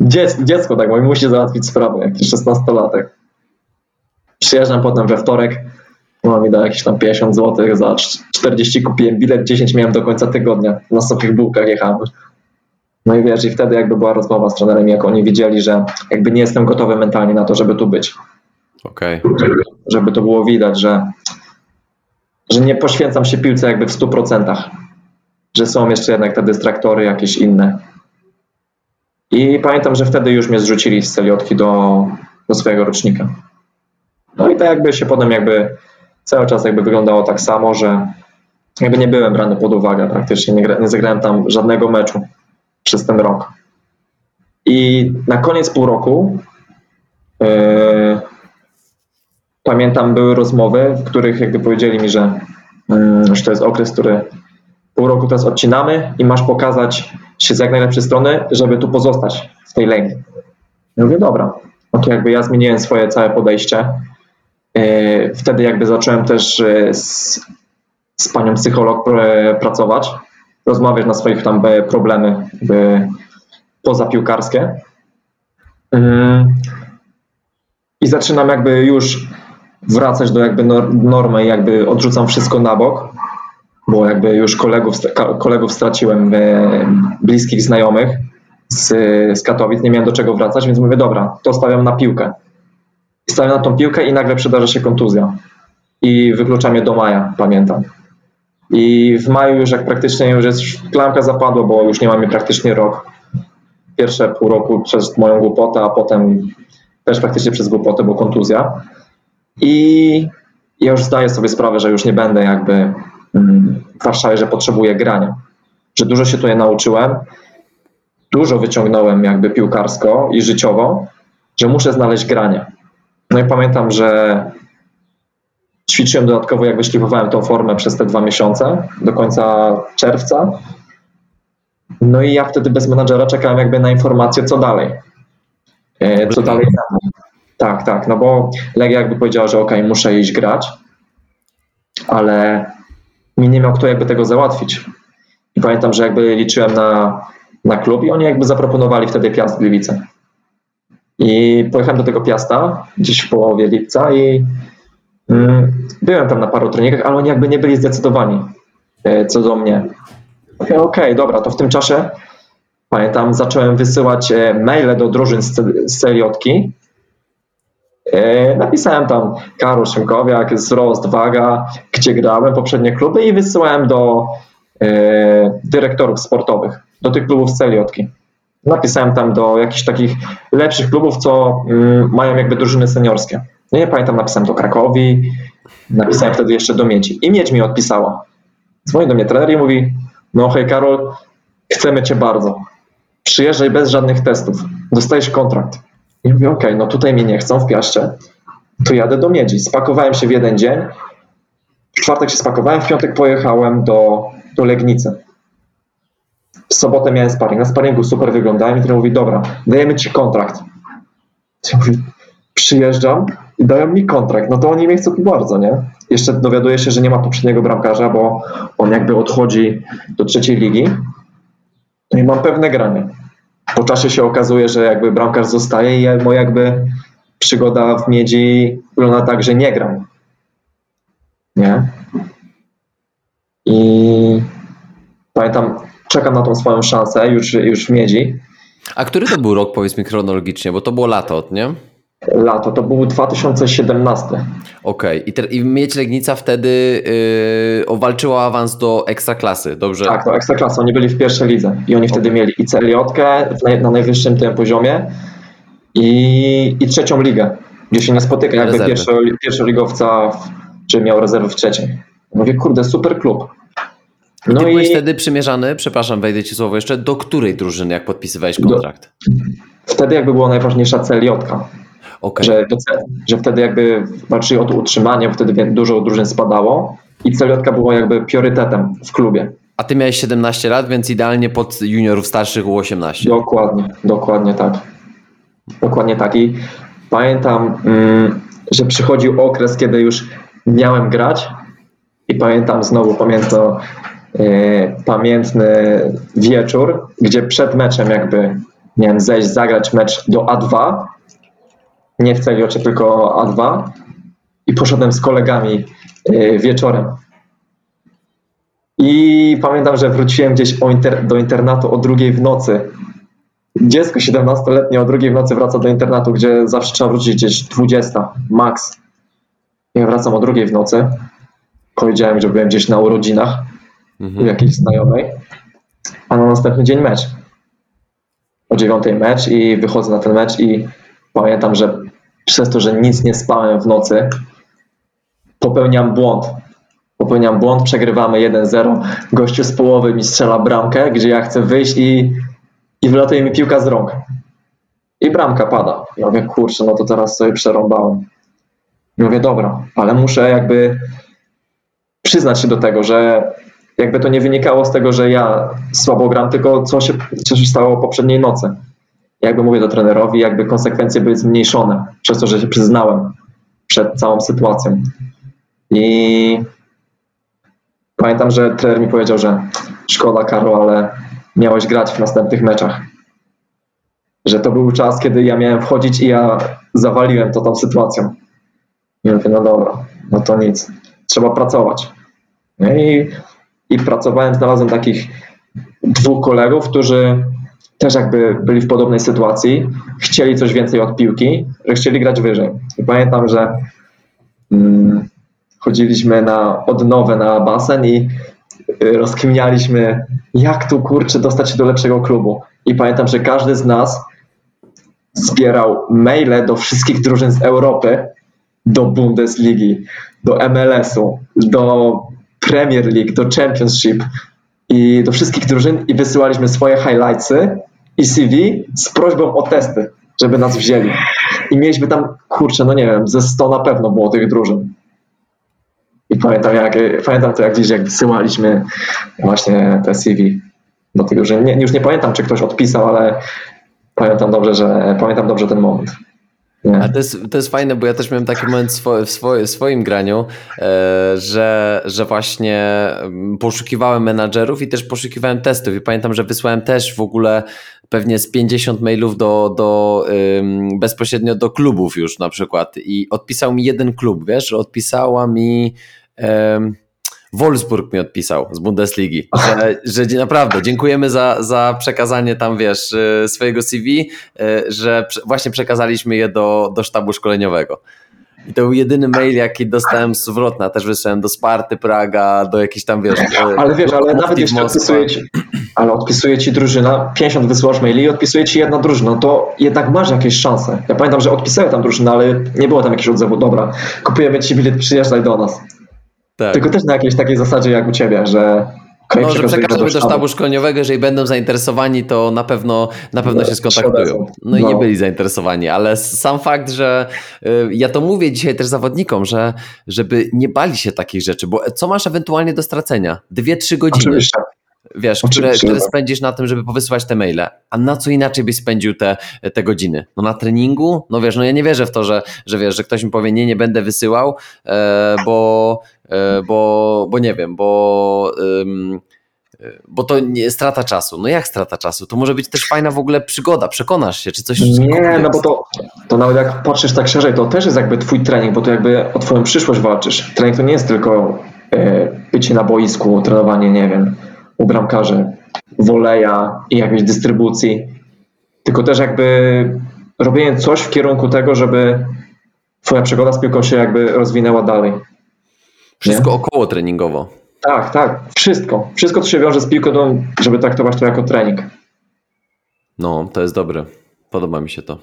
Dziecko, dziecko tak mówi, musi załatwić sprawę, jakiś 16-latek. Przyjeżdżam potem we wtorek, mama mi da jakieś tam 50 zł, za 40 kupiłem bilet, 10 miałem do końca tygodnia, na suchych bułkach jechałem. No i wiesz, i wtedy jakby była rozmowa z trenerem, jak oni widzieli, że jakby nie jestem gotowy mentalnie na to, żeby tu być. Okej. Okay. Żeby, żeby to było widać, że, że nie poświęcam się piłce jakby w 100%, że są jeszcze jednak te dystraktory jakieś inne. I pamiętam, że wtedy już mnie zrzucili z celiotki do, do swojego rocznika. No i to jakby się potem jakby cały czas jakby wyglądało tak samo, że jakby nie byłem brany pod uwagę praktycznie, nie, nie zagrałem tam żadnego meczu przez ten rok. I na koniec pół roku yy, pamiętam, były rozmowy, w których jakby powiedzieli mi, że, yy, że to jest okres, który pół roku teraz odcinamy i masz pokazać się z jak najlepszej strony, żeby tu pozostać w tej Legii. Ja mówię, dobra. No to jakby ja zmieniłem swoje całe podejście. Yy, wtedy jakby zacząłem też yy, z, z panią psycholog pracować rozmawiać na swoich tam e, problemy pozapiłkarskie. I zaczynam jakby już wracać do jakby normy, jakby odrzucam wszystko na bok, bo jakby już kolegów, kolegów straciłem, e, bliskich znajomych z, z Katowic, nie miałem do czego wracać, więc mówię, dobra, to stawiam na piłkę. Stawiam na tą piłkę i nagle przydarza się kontuzja. I wykluczam je do maja, pamiętam. I w maju już jak praktycznie już jest klamka zapadła, bo już nie mamy praktycznie rok. Pierwsze pół roku przez moją głupotę, a potem też praktycznie przez głupotę, bo kontuzja. I ja już zdaję sobie sprawę, że już nie będę jakby w Warszawie, że potrzebuję grania. Że dużo się tutaj nauczyłem, dużo wyciągnąłem jakby piłkarsko i życiowo, że muszę znaleźć granie. No i pamiętam, że ćwiczyłem dodatkowo, jak wyszlifowałem tą formę przez te dwa miesiące, do końca czerwca. No i ja wtedy bez menadżera czekałem jakby na informację, co dalej. E, co dalej Tak, tak, no bo Legia jakby powiedziała, że ok, muszę iść grać, ale mi nie miał kto jakby tego załatwić. I pamiętam, że jakby liczyłem na, na klub i oni jakby zaproponowali wtedy Piast Gliwice. I pojechałem do tego Piasta gdzieś w połowie lipca i Mm, byłem tam na paru treningach, ale oni jakby nie byli zdecydowani e, co do mnie. Okej, okay, dobra, to w tym czasie pamiętam, zacząłem wysyłać e, maile do drużyn z celiotki. E, napisałem tam Karol Szymkowiak, wzrost, waga, gdzie grałem, poprzednie kluby i wysyłałem do dyrektorów sportowych, do tych klubów z celiotki. Napisałem tam do jakichś takich lepszych klubów, co mm, mają jakby drużyny seniorskie. Nie pamiętam, napisałem do Krakowi, napisałem wtedy jeszcze do Miedzi. I Miedź mi odpisała. Dzwoni do mnie trener i mówi, no hej Karol, chcemy Cię bardzo. Przyjeżdżaj bez żadnych testów. Dostajesz kontrakt. I mówię, okej, okay, no tutaj mnie nie chcą w Piaście, to jadę do Miedzi. Spakowałem się w jeden dzień. W czwartek się spakowałem, w piątek pojechałem do, do Legnicy. W sobotę miałem sparring. Na sparingu super wyglądałem i trener mówi, dobra, dajemy Ci kontrakt. Ja mówię, przyjeżdżam, i dają mi kontrakt, no to oni mnie chcą bardzo, nie? Jeszcze dowiaduję się, że nie ma poprzedniego bramkarza, bo on jakby odchodzi do trzeciej ligi. No i mam pewne granie. Po czasie się okazuje, że jakby bramkarz zostaje i moja jakby przygoda w Miedzi wygląda tak, że nie gram. nie? I pamiętam, czekam na tą swoją szansę już, już w Miedzi. A który to był rok, powiedz mi chronologicznie, bo to było lato, nie? Lato, to był 2017. Okej, okay. I, i Miedź Legnica wtedy yy, walczyła awans do Ekstraklasy, dobrze? Tak, do Ekstraklasy, oni byli w pierwszej lidze i oni wtedy mieli i celiotkę na najwyższym tym poziomie i, i trzecią ligę, gdzie się nie spotyka jakby pierwszy, pierwszoligowca, czy miał rezerwy w trzeciej. Mówię, kurde, super klub. No Ty i byłeś wtedy przymierzany, przepraszam, wejdę ci słowo jeszcze, do której drużyny, jak podpisywałeś kontrakt? Do, wtedy jakby była najważniejsza celiotka. Okay. Że, że wtedy jakby walczyli o to utrzymanie, wtedy dużo drużyn spadało i celiotka była jakby priorytetem w klubie. A ty miałeś 17 lat, więc idealnie pod juniorów starszych U18. Dokładnie, dokładnie tak. Dokładnie tak. I pamiętam, mm, że przychodził okres, kiedy już miałem grać i pamiętam znowu, pamiętam yy, pamiętny wieczór, gdzie przed meczem jakby miałem zejść, zagrać mecz do A2, nie w Celiocie, tylko A2 i poszedłem z kolegami yy, wieczorem. I pamiętam, że wróciłem gdzieś inter do internatu o drugiej w nocy. Dziecko 17-letnie o drugiej w nocy wraca do internatu, gdzie zawsze trzeba wrócić gdzieś 20, max. Ja wracam o drugiej w nocy. Powiedziałem, że byłem gdzieś na urodzinach mhm. u jakiejś znajomej, a na następny dzień mecz. O dziewiątej mecz i wychodzę na ten mecz i pamiętam, że przez to, że nic nie spałem w nocy, popełniam błąd. Popełniam błąd, przegrywamy 1-0. Gościu z połowy mi strzela bramkę, gdzie ja chcę wyjść i, i wylatuje mi piłka z rąk. I bramka pada. Ja mówię, kurczę, no to teraz sobie przerąbałem. I mówię, dobra, ale muszę jakby przyznać się do tego, że jakby to nie wynikało z tego, że ja słabo gram, tylko co się, co się stało poprzedniej nocy. Jakby mówię do trenerowi, jakby konsekwencje były zmniejszone przez to, że się przyznałem przed całą sytuacją. I pamiętam, że trener mi powiedział, że szkoda Karol, ale miałeś grać w następnych meczach. Że to był czas, kiedy ja miałem wchodzić i ja zawaliłem to tą sytuacją. I mówię, no dobra, no to nic, trzeba pracować. No i, i pracowałem, znalazłem takich dwóch kolegów, którzy też jakby byli w podobnej sytuacji, chcieli coś więcej od piłki, że chcieli grać wyżej. I pamiętam, że mm, chodziliśmy na odnowę na basen i y, rozkminialiśmy, jak tu kurczę dostać się do lepszego klubu. I pamiętam, że każdy z nas zbierał maile do wszystkich drużyn z Europy, do Bundesligi, do MLS-u, do Premier League, do Championship i do wszystkich drużyn i wysyłaliśmy swoje highlightsy i CV z prośbą o testy, żeby nas wzięli. I mieliśmy tam, kurczę, no nie wiem, ze 100 na pewno było tych drużyn. I pamiętam, jak, pamiętam to, jak gdzieś jak wysyłaliśmy właśnie te CV do tych drużyn. Nie, już nie pamiętam, czy ktoś odpisał, ale pamiętam dobrze, że pamiętam dobrze ten moment. A to jest, to jest fajne, bo ja też miałem taki moment swo, w, w swoim graniu, e, że, że właśnie mm, poszukiwałem menadżerów i też poszukiwałem testów. I pamiętam, że wysłałem też w ogóle pewnie z 50 mailów do, do bezpośrednio do klubów już na przykład. I odpisał mi jeden klub, wiesz, odpisała mi. Wolfsburg mi odpisał z Bundesligi, że, że naprawdę dziękujemy za, za przekazanie tam, wiesz, y, swojego CV, y, że właśnie przekazaliśmy je do, do sztabu szkoleniowego. I to był jedyny mail, jaki dostałem zwrotna. Też wysłałem do Sparty Praga, do jakiejś tam, wiesz... Ale wiesz, ale nawet jeśli odpisuje ci, ale odpisuje ci drużyna, 50 wysyłasz maili i odpisuje ci jedna drużyna, to jednak masz jakieś szanse. Ja pamiętam, że odpisałem tam drużynę, ale nie było tam jakiegoś odzewu. Dobra, kupujemy ci bilet, przyjeżdżaj do nas. Tak. Tylko też na jakiejś takiej zasadzie jak u ciebie, że no, że przekażemy do sztabu szkoleniowego, jeżeli będą zainteresowani, to na pewno, na pewno się skontaktują. No i nie no. byli zainteresowani, ale sam fakt, że y, ja to mówię dzisiaj też zawodnikom, że żeby nie bali się takich rzeczy, bo co masz ewentualnie do stracenia? Dwie, trzy godziny. Oczywiście wiesz, które, które spędzisz na tym, żeby powysyłać te maile, a na co inaczej byś spędził te, te godziny? No na treningu? No wiesz, no ja nie wierzę w to, że, że wiesz, że ktoś mi powie, nie, nie będę wysyłał, e, bo, e, bo, bo nie wiem, bo Bo to nie strata czasu. No jak strata czasu? To może być też fajna w ogóle przygoda. Przekonasz się, czy coś. Nie, no bo to, to nawet jak patrzysz tak szerzej, to też jest jakby twój trening, bo to jakby o twoją przyszłość walczysz. Trening to nie jest tylko e, bycie na boisku, trenowanie, nie wiem, u bramkarzy, woleja i jakiejś dystrybucji, tylko też jakby robienie coś w kierunku tego, żeby twoja przygoda z piłką się jakby rozwinęła dalej. Wszystko nie? około treningowo. Tak, tak, wszystko. Wszystko, co się wiąże z piłką, żeby traktować to jako trening. No, to jest dobre. Podoba mi się to.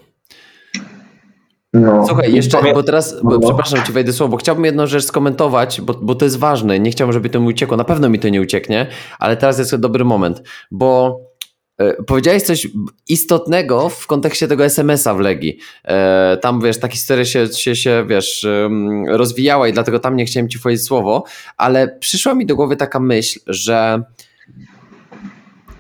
No. Słuchaj, jeszcze, bo teraz, bo, no. przepraszam Ci wejdę słowo, bo chciałbym jedną rzecz skomentować, bo, bo to jest ważne. Nie chciałbym, żeby to mi uciekło. Na pewno mi to nie ucieknie, ale teraz jest dobry moment, bo E, powiedziałeś coś istotnego w kontekście tego SMS-a w Legii. E, tam, wiesz, ta historia się, się, się, wiesz, rozwijała i dlatego tam nie chciałem ci powiedzieć słowo, ale przyszła mi do głowy taka myśl, że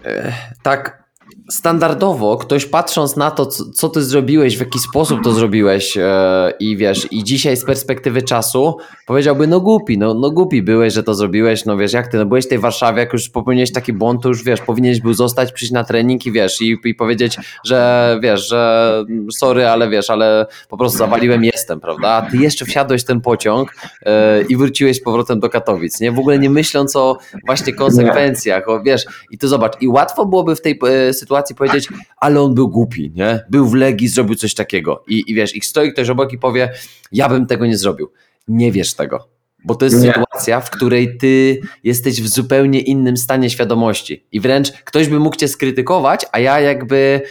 e, tak standardowo ktoś patrząc na to, co, co, ty zrobiłeś, w jaki sposób to zrobiłeś e, i wiesz, i dzisiaj z perspektywy czasu powiedziałby, no głupi, no, no głupi byłeś, że to zrobiłeś, no wiesz, jak ty, no byłeś w tej Warszawie, jak już popełniłeś taki błąd, to już wiesz, powinieneś był zostać, przyjść na trening i wiesz, i, i powiedzieć, że wiesz, że sorry, ale wiesz, ale po prostu zawaliłem, jestem, prawda? A ty jeszcze wsiadłeś ten pociąg e, i wróciłeś z powrotem do Katowic, nie? W ogóle nie myśląc o właśnie konsekwencjach, o, wiesz, i to zobacz, i łatwo byłoby w tej e, sytuacji sytuacji powiedzieć, ale on był głupi, nie? Był w Legii, zrobił coś takiego. I, i wiesz, i stoi ktoś obok i powie, ja bym tego nie zrobił. Nie wiesz tego. Bo to jest nie. sytuacja, w której ty jesteś w zupełnie innym stanie świadomości. I wręcz ktoś by mógł cię skrytykować, a ja jakby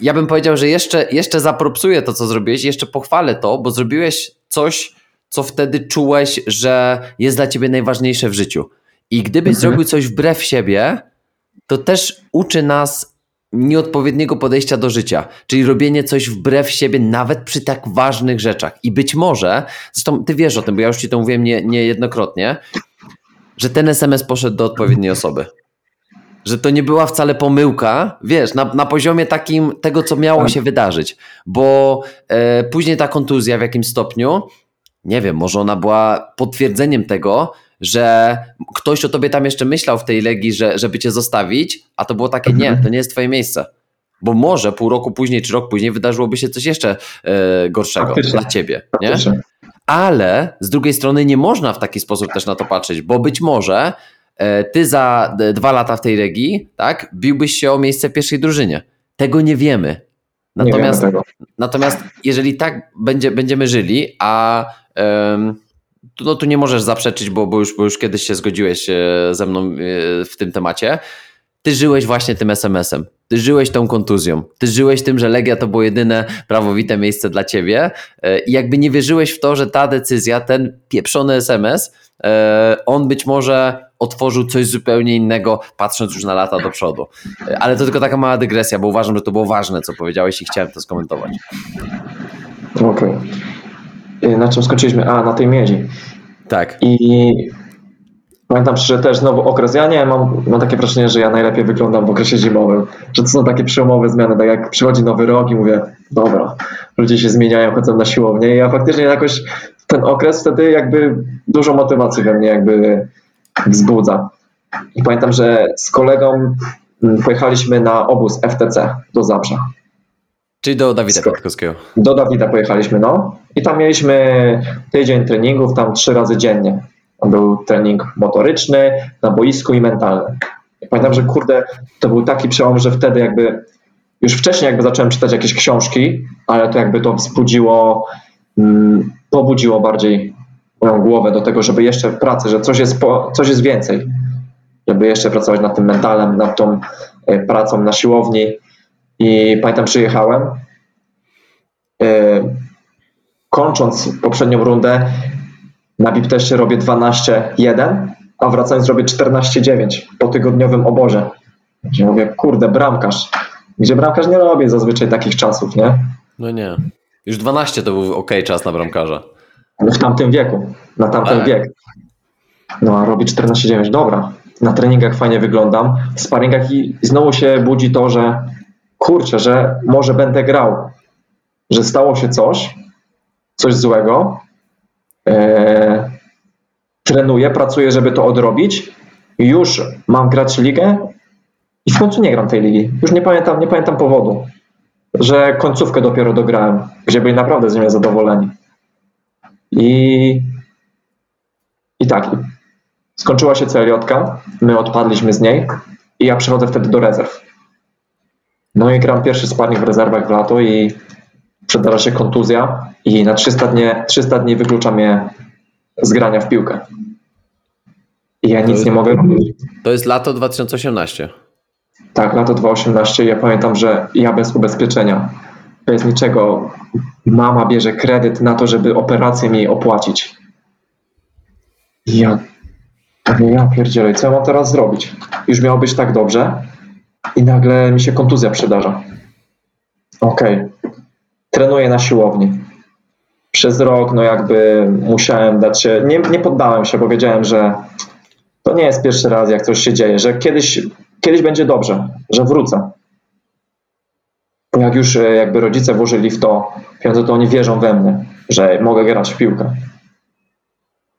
ja bym powiedział, że jeszcze, jeszcze zapropsuję to, co zrobiłeś, jeszcze pochwalę to, bo zrobiłeś coś, co wtedy czułeś, że jest dla ciebie najważniejsze w życiu. I gdybyś mhm. zrobił coś wbrew siebie, to też uczy nas nieodpowiedniego podejścia do życia, czyli robienie coś wbrew siebie, nawet przy tak ważnych rzeczach. I być może, zresztą ty wiesz o tym, bo ja już ci to mówiłem nie, niejednokrotnie, że ten SMS poszedł do odpowiedniej osoby. Że to nie była wcale pomyłka, wiesz, na, na poziomie takim tego, co miało tak. się wydarzyć. Bo e, później ta kontuzja w jakim stopniu, nie wiem, może ona była potwierdzeniem tego, że ktoś o tobie tam jeszcze myślał w tej legii, że, żeby cię zostawić, a to było takie, nie, to nie jest twoje miejsce. Bo może pół roku później czy rok później wydarzyłoby się coś jeszcze e, gorszego Faktycznie. dla ciebie. Nie? Ale z drugiej strony nie można w taki sposób też na to patrzeć, bo być może e, ty za dwa lata w tej legii tak, biłbyś się o miejsce w pierwszej drużynie. Tego nie wiemy. Natomiast, nie wiemy natomiast jeżeli tak będzie, będziemy żyli, a no tu nie możesz zaprzeczyć, bo, bo, już, bo już kiedyś się zgodziłeś e, ze mną e, w tym temacie. Ty żyłeś właśnie tym SMS-em. Ty żyłeś tą kontuzją. Ty żyłeś tym, że Legia to było jedyne prawowite miejsce dla ciebie. E, I jakby nie wierzyłeś w to, że ta decyzja, ten pieprzony SMS, on być może otworzył coś zupełnie innego, patrząc już na lata do przodu. Ale to tylko taka mała dygresja, bo uważam, że to było ważne, co powiedziałeś i chciałem to skomentować. Okej. Okay. Y, na czym skończyliśmy? A, na tej miedzi. Tak. I pamiętam, że też znowu okres, ja nie mam, mam takie wrażenie, że ja najlepiej wyglądam w okresie zimowym, że to są takie przełomowe zmiany, tak jak przychodzi nowy rok i mówię, dobra, ludzie się zmieniają, chodzą na siłownię i ja faktycznie jakoś ten okres wtedy jakby dużo motywacji we mnie jakby wzbudza. I pamiętam, że z kolegą mm, pojechaliśmy na obóz FTC do Zabrza. Czyli do Dawida Kwiatkowskiego. Do Dawida pojechaliśmy, no. I tam mieliśmy tydzień treningów, tam trzy razy dziennie. Tam był trening motoryczny, na boisku i mentalny. I pamiętam, że kurde, to był taki przełom, że wtedy jakby już wcześniej jakby zacząłem czytać jakieś książki, ale to jakby to wzbudziło, mm, pobudziło bardziej moją głowę do tego, żeby jeszcze w pracy, że coś jest, po, coś jest więcej. Żeby jeszcze pracować nad tym mentalem, nad tą e, pracą na siłowni i pamiętam, przyjechałem. Yy, kończąc poprzednią rundę, na BIP teście robię 12-1, a wracając robię 14-9 po tygodniowym obozie. Gdzie mówię, kurde, bramkarz. Gdzie bramkarz nie robi zazwyczaj takich czasów, nie? No nie. Już 12 to był ok czas na bramkarza. W tamtym wieku, na tamten tak. wiek. No a robi 14-9, dobra. Na treningach fajnie wyglądam, w sparingach i znowu się budzi to, że kurczę, że może będę grał, że stało się coś, coś złego, e, trenuję, pracuję, żeby to odrobić już mam grać ligę i w końcu nie gram tej ligi. Już nie pamiętam, nie pamiętam powodu, że końcówkę dopiero dograłem, gdzie byli naprawdę z mnie zadowoleni. I, i tak, skończyła się CLJ, my odpadliśmy z niej i ja przychodzę wtedy do rezerw. No i gram pierwszy sparring w rezerwach w lato i przydarza się kontuzja i na 300 dni, 300 dni wyklucza mnie z grania w piłkę. I ja nic jest- nie mogę robić. To jest lato 2018. Tak, lato 2018. Ja pamiętam, że ja bez ubezpieczenia, bez niczego, mama bierze kredyt na to, żeby operację mi opłacić. I ja ja pierdzielę, co ja mam teraz zrobić? Już miało być tak dobrze i nagle mi się kontuzja przydarza. Okej. Trenuję na siłowni. Przez rok, no jakby musiałem dać się, nie, nie poddałem się, bo wiedziałem, że to nie jest pierwszy raz, jak coś się dzieje, że kiedyś, kiedyś będzie dobrze, że wrócę. Jak już e, jakby rodzice włożyli w to pieniądze, to oni wierzą we mnie, że mogę grać w piłkę.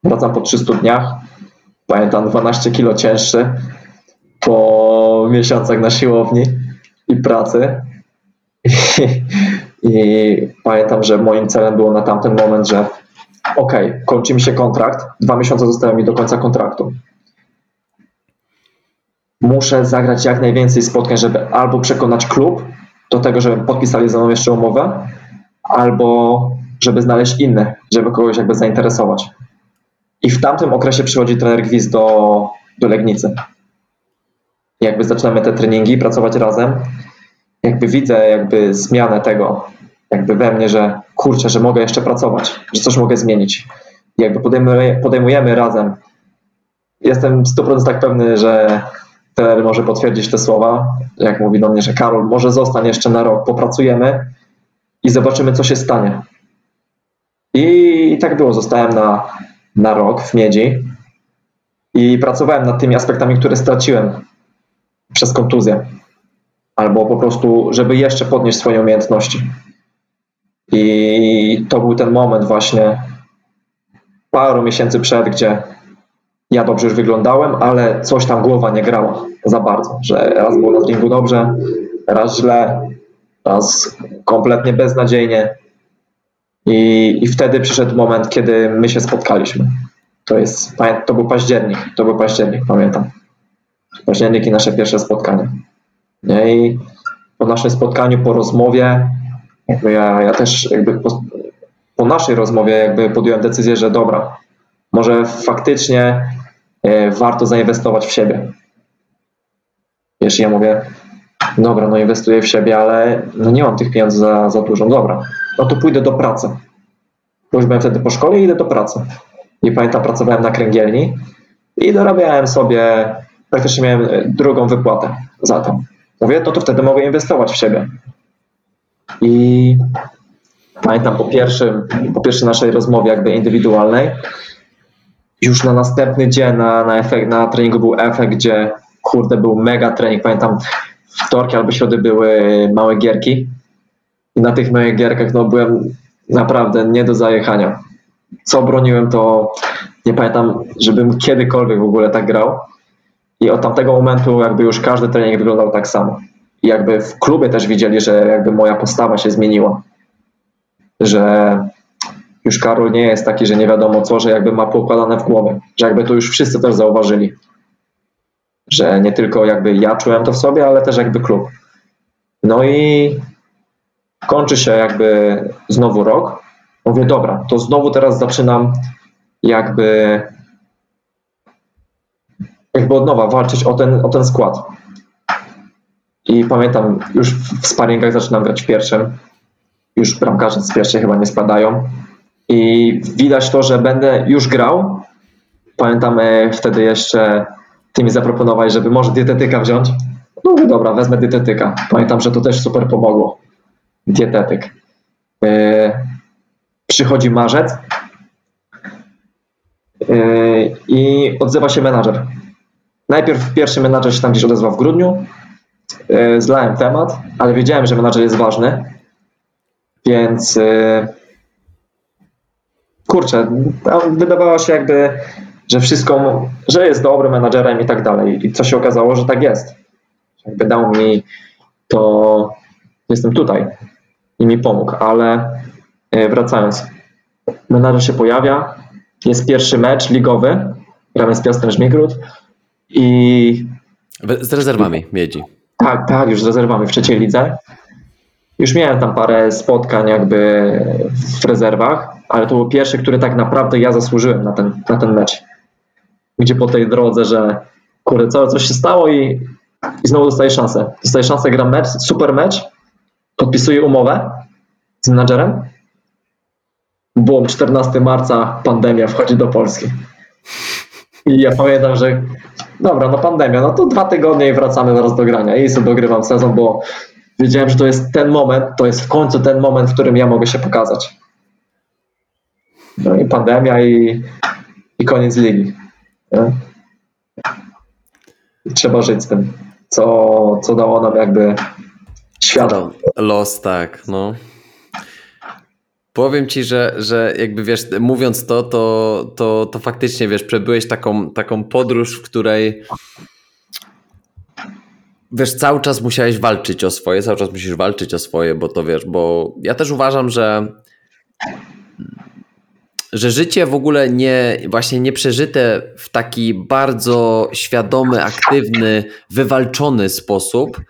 Wracam po 300 dniach, pamiętam 12 kilo cięższy po miesiącach na siłowni i pracy. I, [laughs] i pamiętam, że moim celem było na tamten moment, że okej, kończy mi się kontrakt, dwa miesiące zostały mi do końca kontraktu muszę zagrać jak najwięcej spotkań, żeby albo przekonać klub do tego, żeby podpisali ze mną jeszcze umowę, albo żeby znaleźć innych, żeby kogoś jakby zainteresować. I w tamtym okresie przychodzi trener Gwizd do, do Legnicy. Jakby zaczynamy te treningi, pracować razem. Jakby widzę jakby zmianę tego, jakby we mnie, że kurczę, że mogę jeszcze pracować, że coś mogę zmienić. Jakby podejmujemy, podejmujemy razem. Jestem 100% tak pewny, że trener może potwierdzić te słowa, jak mówi do mnie, że Karol, może zostań jeszcze na rok, popracujemy i zobaczymy, co się stanie. I tak było, zostałem na, na rok w Miedzi i pracowałem nad tymi aspektami, które straciłem przez kontuzję, albo po prostu, żeby jeszcze podnieść swoje umiejętności. I to był ten moment właśnie paru miesięcy przed, gdzie ja dobrze już wyglądałem, ale coś tam głowa nie grała za bardzo, że raz było na treningu dobrze, raz źle, raz kompletnie beznadziejnie. I, I wtedy przyszedł moment, kiedy my się spotkaliśmy. To jest, to był październik, to był październik, pamiętam. Październik i nasze pierwsze spotkanie. Nie? I po naszym spotkaniu, po rozmowie, jakby ja, ja też jakby po, po naszej rozmowie jakby podjąłem decyzję, że dobra, może faktycznie e, warto zainwestować w siebie. Wiesz, ja mówię, dobra, no inwestuję w siebie, ale no nie mam tych pieniędzy za, za dużo. Dobra, no to pójdę do pracy. Bo już wtedy po szkole i idę do pracy. I pamiętam, pracowałem na kręgielni i dorabiałem sobie, praktycznie miałem e, drugą wypłatę za to. Mówię, no to wtedy mogę inwestować w siebie. I pamiętam po pierwszym, po pierwszej naszej rozmowie jakby indywidualnej, już na następny dzień na, na, efekt, na treningu był efekt, gdzie kurde był mega trening. Pamiętam wtorki albo środy były małe gierki i na tych małych gierkach no, byłem naprawdę nie do zajechania. Co broniłem to nie pamiętam, żebym kiedykolwiek w ogóle tak grał. I od tamtego momentu jakby już każdy trening wyglądał tak samo. I jakby w klubie też widzieli, że jakby moja postawa się zmieniła. Że już Karol nie jest taki, że nie wiadomo co, że jakby ma poukładane w głowie. Że jakby to już wszyscy też zauważyli. Że nie tylko jakby ja czułem to w sobie, ale też jakby klub. No i kończy się jakby znowu rok. Mówię, dobra, to znowu teraz zaczynam jakby jakby od nowa walczyć o ten, o ten skład. I pamiętam, już w sparingach zaczynam grać w pierwszym. Już bramkarze z pierwszej chyba nie spadają. I widać to, że będę już grał. Pamiętam e, wtedy jeszcze ty mi zaproponowałeś, żeby może dietetyka wziąć. No mówię, dobra, wezmę dietetyka. Pamiętam, że to też super pomogło. Dietetyk. E, przychodzi marzec e, i odzywa się menadżer. Najpierw pierwszy menadżer się tam gdzieś odezwał w grudniu. E, zlałem temat, ale wiedziałem, że menadżer jest ważny. Więc e, kurczę, tam wydawało się jakby, że wszystko, że jest dobrym menadżerem i tak dalej. I co się okazało, że tak jest. Jakby dał mi to, jestem tutaj i mi pomógł, ale e, wracając, menadżer się pojawia, jest pierwszy mecz ligowy, gramy z Piastrem Żmigród i... Z rezerwami miedzi. Tak, tak, już z rezerwami w trzeciej lidze. Już miałem tam parę spotkań jakby w rezerwach, ale to był pierwszy, który tak naprawdę ja zasłużyłem na ten, na ten mecz. Gdzie po tej drodze, że kurde, całe coś się stało i, i znowu dostaję szansę. Dostaję szansę, gram mecz, super mecz, podpisuję umowę z menadżerem. Bum, 14 marca pandemia wchodzi do Polski. I ja pamiętam, że dobra, no pandemia, no to dwa tygodnie i wracamy zaraz do grania. I sobie dogrywam sezon, bo wiedziałem, że to jest ten moment, to jest w końcu ten moment, w którym ja mogę się pokazać. No i pandemia i, i koniec ligi. Trzeba żyć z tym, co, co dało nam jakby świat. Los, tak, no. Powiem ci, że, że jakby wiesz, mówiąc to, to, to, to faktycznie wiesz, przebyłeś taką, taką podróż, w której wiesz, cały czas musiałeś walczyć o swoje, cały czas musisz walczyć o swoje, bo to wiesz, bo ja też uważam, że że życie w ogóle nie, właśnie nie przeżyte w taki bardzo świadomy, aktywny, wywalczony sposób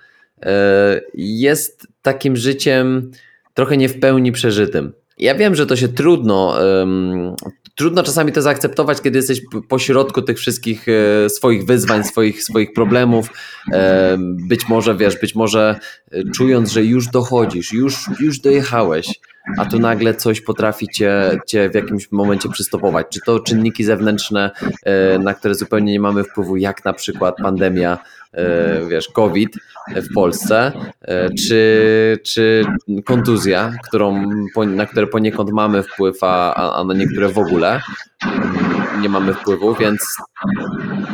e, jest takim życiem trochę nie w pełni przeżytym. Ja wiem, że to się trudno, um, trudno czasami to zaakceptować, kiedy jesteś po środku tych wszystkich e, swoich wyzwań, swoich, swoich problemów. E, być może, wiesz, być może e, czując, że już dochodzisz, już, już dojechałeś, a tu nagle coś potrafi cię, cię w jakimś momencie przystopować. Czy to czynniki zewnętrzne, e, na które zupełnie nie mamy wpływu, jak na przykład pandemia, e, wiesz, COVID w Polsce, e, czy, czy kontuzja, którą, na które poniekąd mamy wpływ, a, a na niektóre w ogóle nie mamy wpływu, więc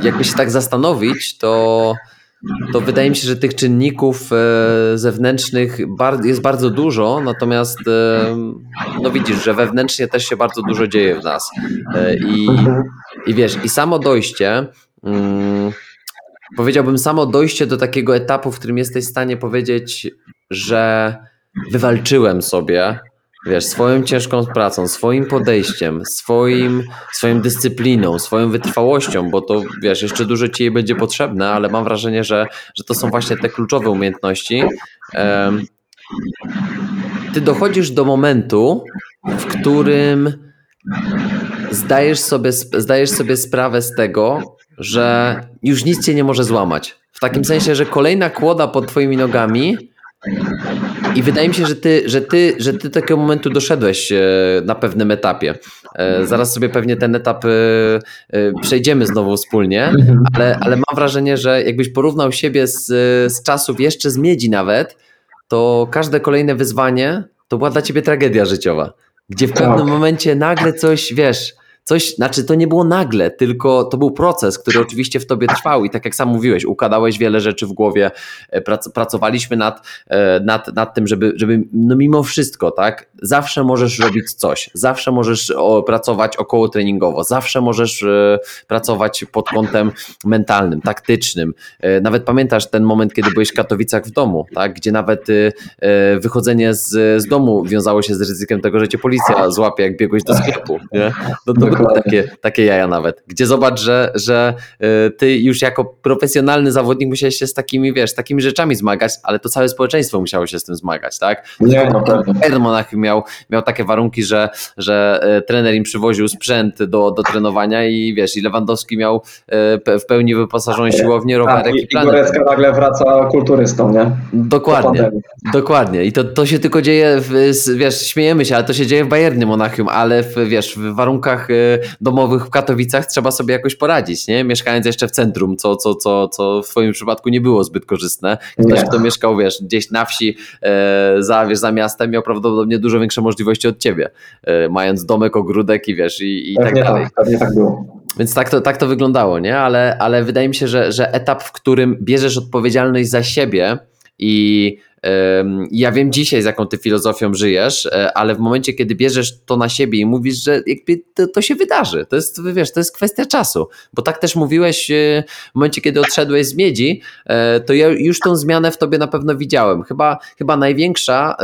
jakby się tak zastanowić, to to wydaje mi się, że tych czynników e, zewnętrznych jest bardzo dużo, natomiast e, no widzisz, że wewnętrznie też się bardzo dużo dzieje w nas. I, i wiesz, i samo dojście, mm, powiedziałbym, samo dojście do takiego etapu, w którym jesteś w stanie powiedzieć, że wywalczyłem sobie wiesz, swoją ciężką pracą, swoim podejściem, swoim, swoją dyscypliną, swoją wytrwałością, bo to wiesz, jeszcze dużo ci jej będzie potrzebne, ale mam wrażenie, że, że to są właśnie te kluczowe umiejętności. Ty dochodzisz do momentu, w którym zdajesz sobie, zdajesz sobie sprawę z tego, że już nic cię nie może złamać. W takim sensie, że kolejna kłoda pod twoimi nogami i wydaje mi się, że ty, że ty, że ty takiego momentu doszedłeś e, na pewnym etapie. E, zaraz sobie pewnie ten etap e, przejdziemy znowu wspólnie, ale, ale mam wrażenie, że jakbyś porównał siebie z, z czasów jeszcze z miedzi nawet, to każde kolejne wyzwanie to była dla ciebie tragedia życiowa, gdzie w pewnym tak. momencie nagle coś, wiesz, coś, znaczy to nie było nagle, tylko to był proces, który oczywiście w tobie trwał i tak jak sam mówiłeś, układałeś wiele rzeczy w głowie, e, prac, pracowaliśmy nad, e, nad, nad tym, żeby, żeby no mimo wszystko, tak, zawsze możesz robić coś, zawsze możesz pracować około treningowo, zawsze możesz e, pracować pod kątem mentalnym, taktycznym. Nawet pamiętasz ten moment, kiedy byłeś w Katowicach w domu, tak, gdzie nawet wychodzenie z, z domu wiązało się z ryzykiem tego, że cię policja złapie, jak biegłeś do sklepu, nie? No, takie, takie jaja nawet. Gdzie zobacz, że, że y, ty już jako profesjonalny zawodnik musiałeś się z takimi, wiesz, takimi rzeczami zmagać, ale to całe społeczeństwo musiało się z tym zmagać, tak? Nie, no Monachium miał, miał takie warunki, że, że y, trener im przywoził sprzęt do, do trenowania i wiesz, i Lewandowski miał y, w pełni wyposażoną siłownię, rowerek tak, i, i Gorecka nagle wraca kulturystą, nie? Dokładnie, dokładnie. I to, to się tylko dzieje, w, wiesz, śmiejemy się, ale to się dzieje w Bayernie Monachium, ale w, wiesz, w warunkach domowych w Katowicach trzeba sobie jakoś poradzić, nie? Mieszkając jeszcze w centrum, co, co, co, co w twoim przypadku nie było zbyt korzystne. Ktoś, kto mieszkał, wiesz, gdzieś na wsi, e, za, wiesz, za miastem, miał prawdopodobnie dużo większe możliwości od ciebie, e, mając domek, ogródek i wiesz, i, i tak dalej. Tak, pewnie tak było. Więc tak to, tak to wyglądało, nie? Ale, ale wydaje mi się, że, że etap, w którym bierzesz odpowiedzialność za siebie i Ja wiem dzisiaj, z jaką ty filozofią żyjesz, e, ale w momencie, kiedy bierzesz to na siebie i mówisz, że jakby to, to się wydarzy, to jest, wiesz, to jest kwestia czasu, bo tak też mówiłeś e, w momencie, kiedy odszedłeś z miedzi, e, to ja już tą zmianę w tobie na pewno widziałem. Chyba, chyba największa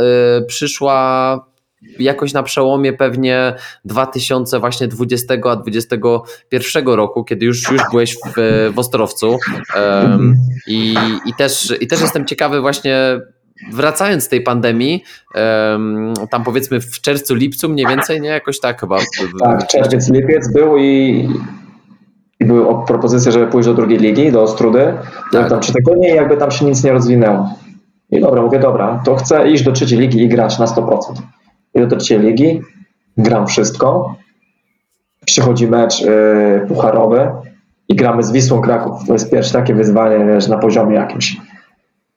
przyszła jakoś na przełomie pewnie 2000 właśnie 20 a 21 roku, kiedy już, już byłeś w, w Ostrowcu. Um, i, i, też, i też jestem ciekawy właśnie wracając z tej pandemii, tam powiedzmy w czerwcu, lipcu mniej więcej, nie? Jakoś tak chyba. Tak, czerwiec, lipiec był i, i były propozycje, żeby pójść do drugiej ligi, do Ostrudy. Tak. Tam trzy tygodnie jakby tam się nic nie rozwinęło. I dobra, mówię, dobra, to chcę iść do trzeciej ligi i grać na 100%. I do trzeciej ligi, gram wszystko. Przychodzi mecz yy, pucharowy i gramy z Wisłą Kraków. To jest pierwsze takie wyzwanie, wiesz, na poziomie jakimś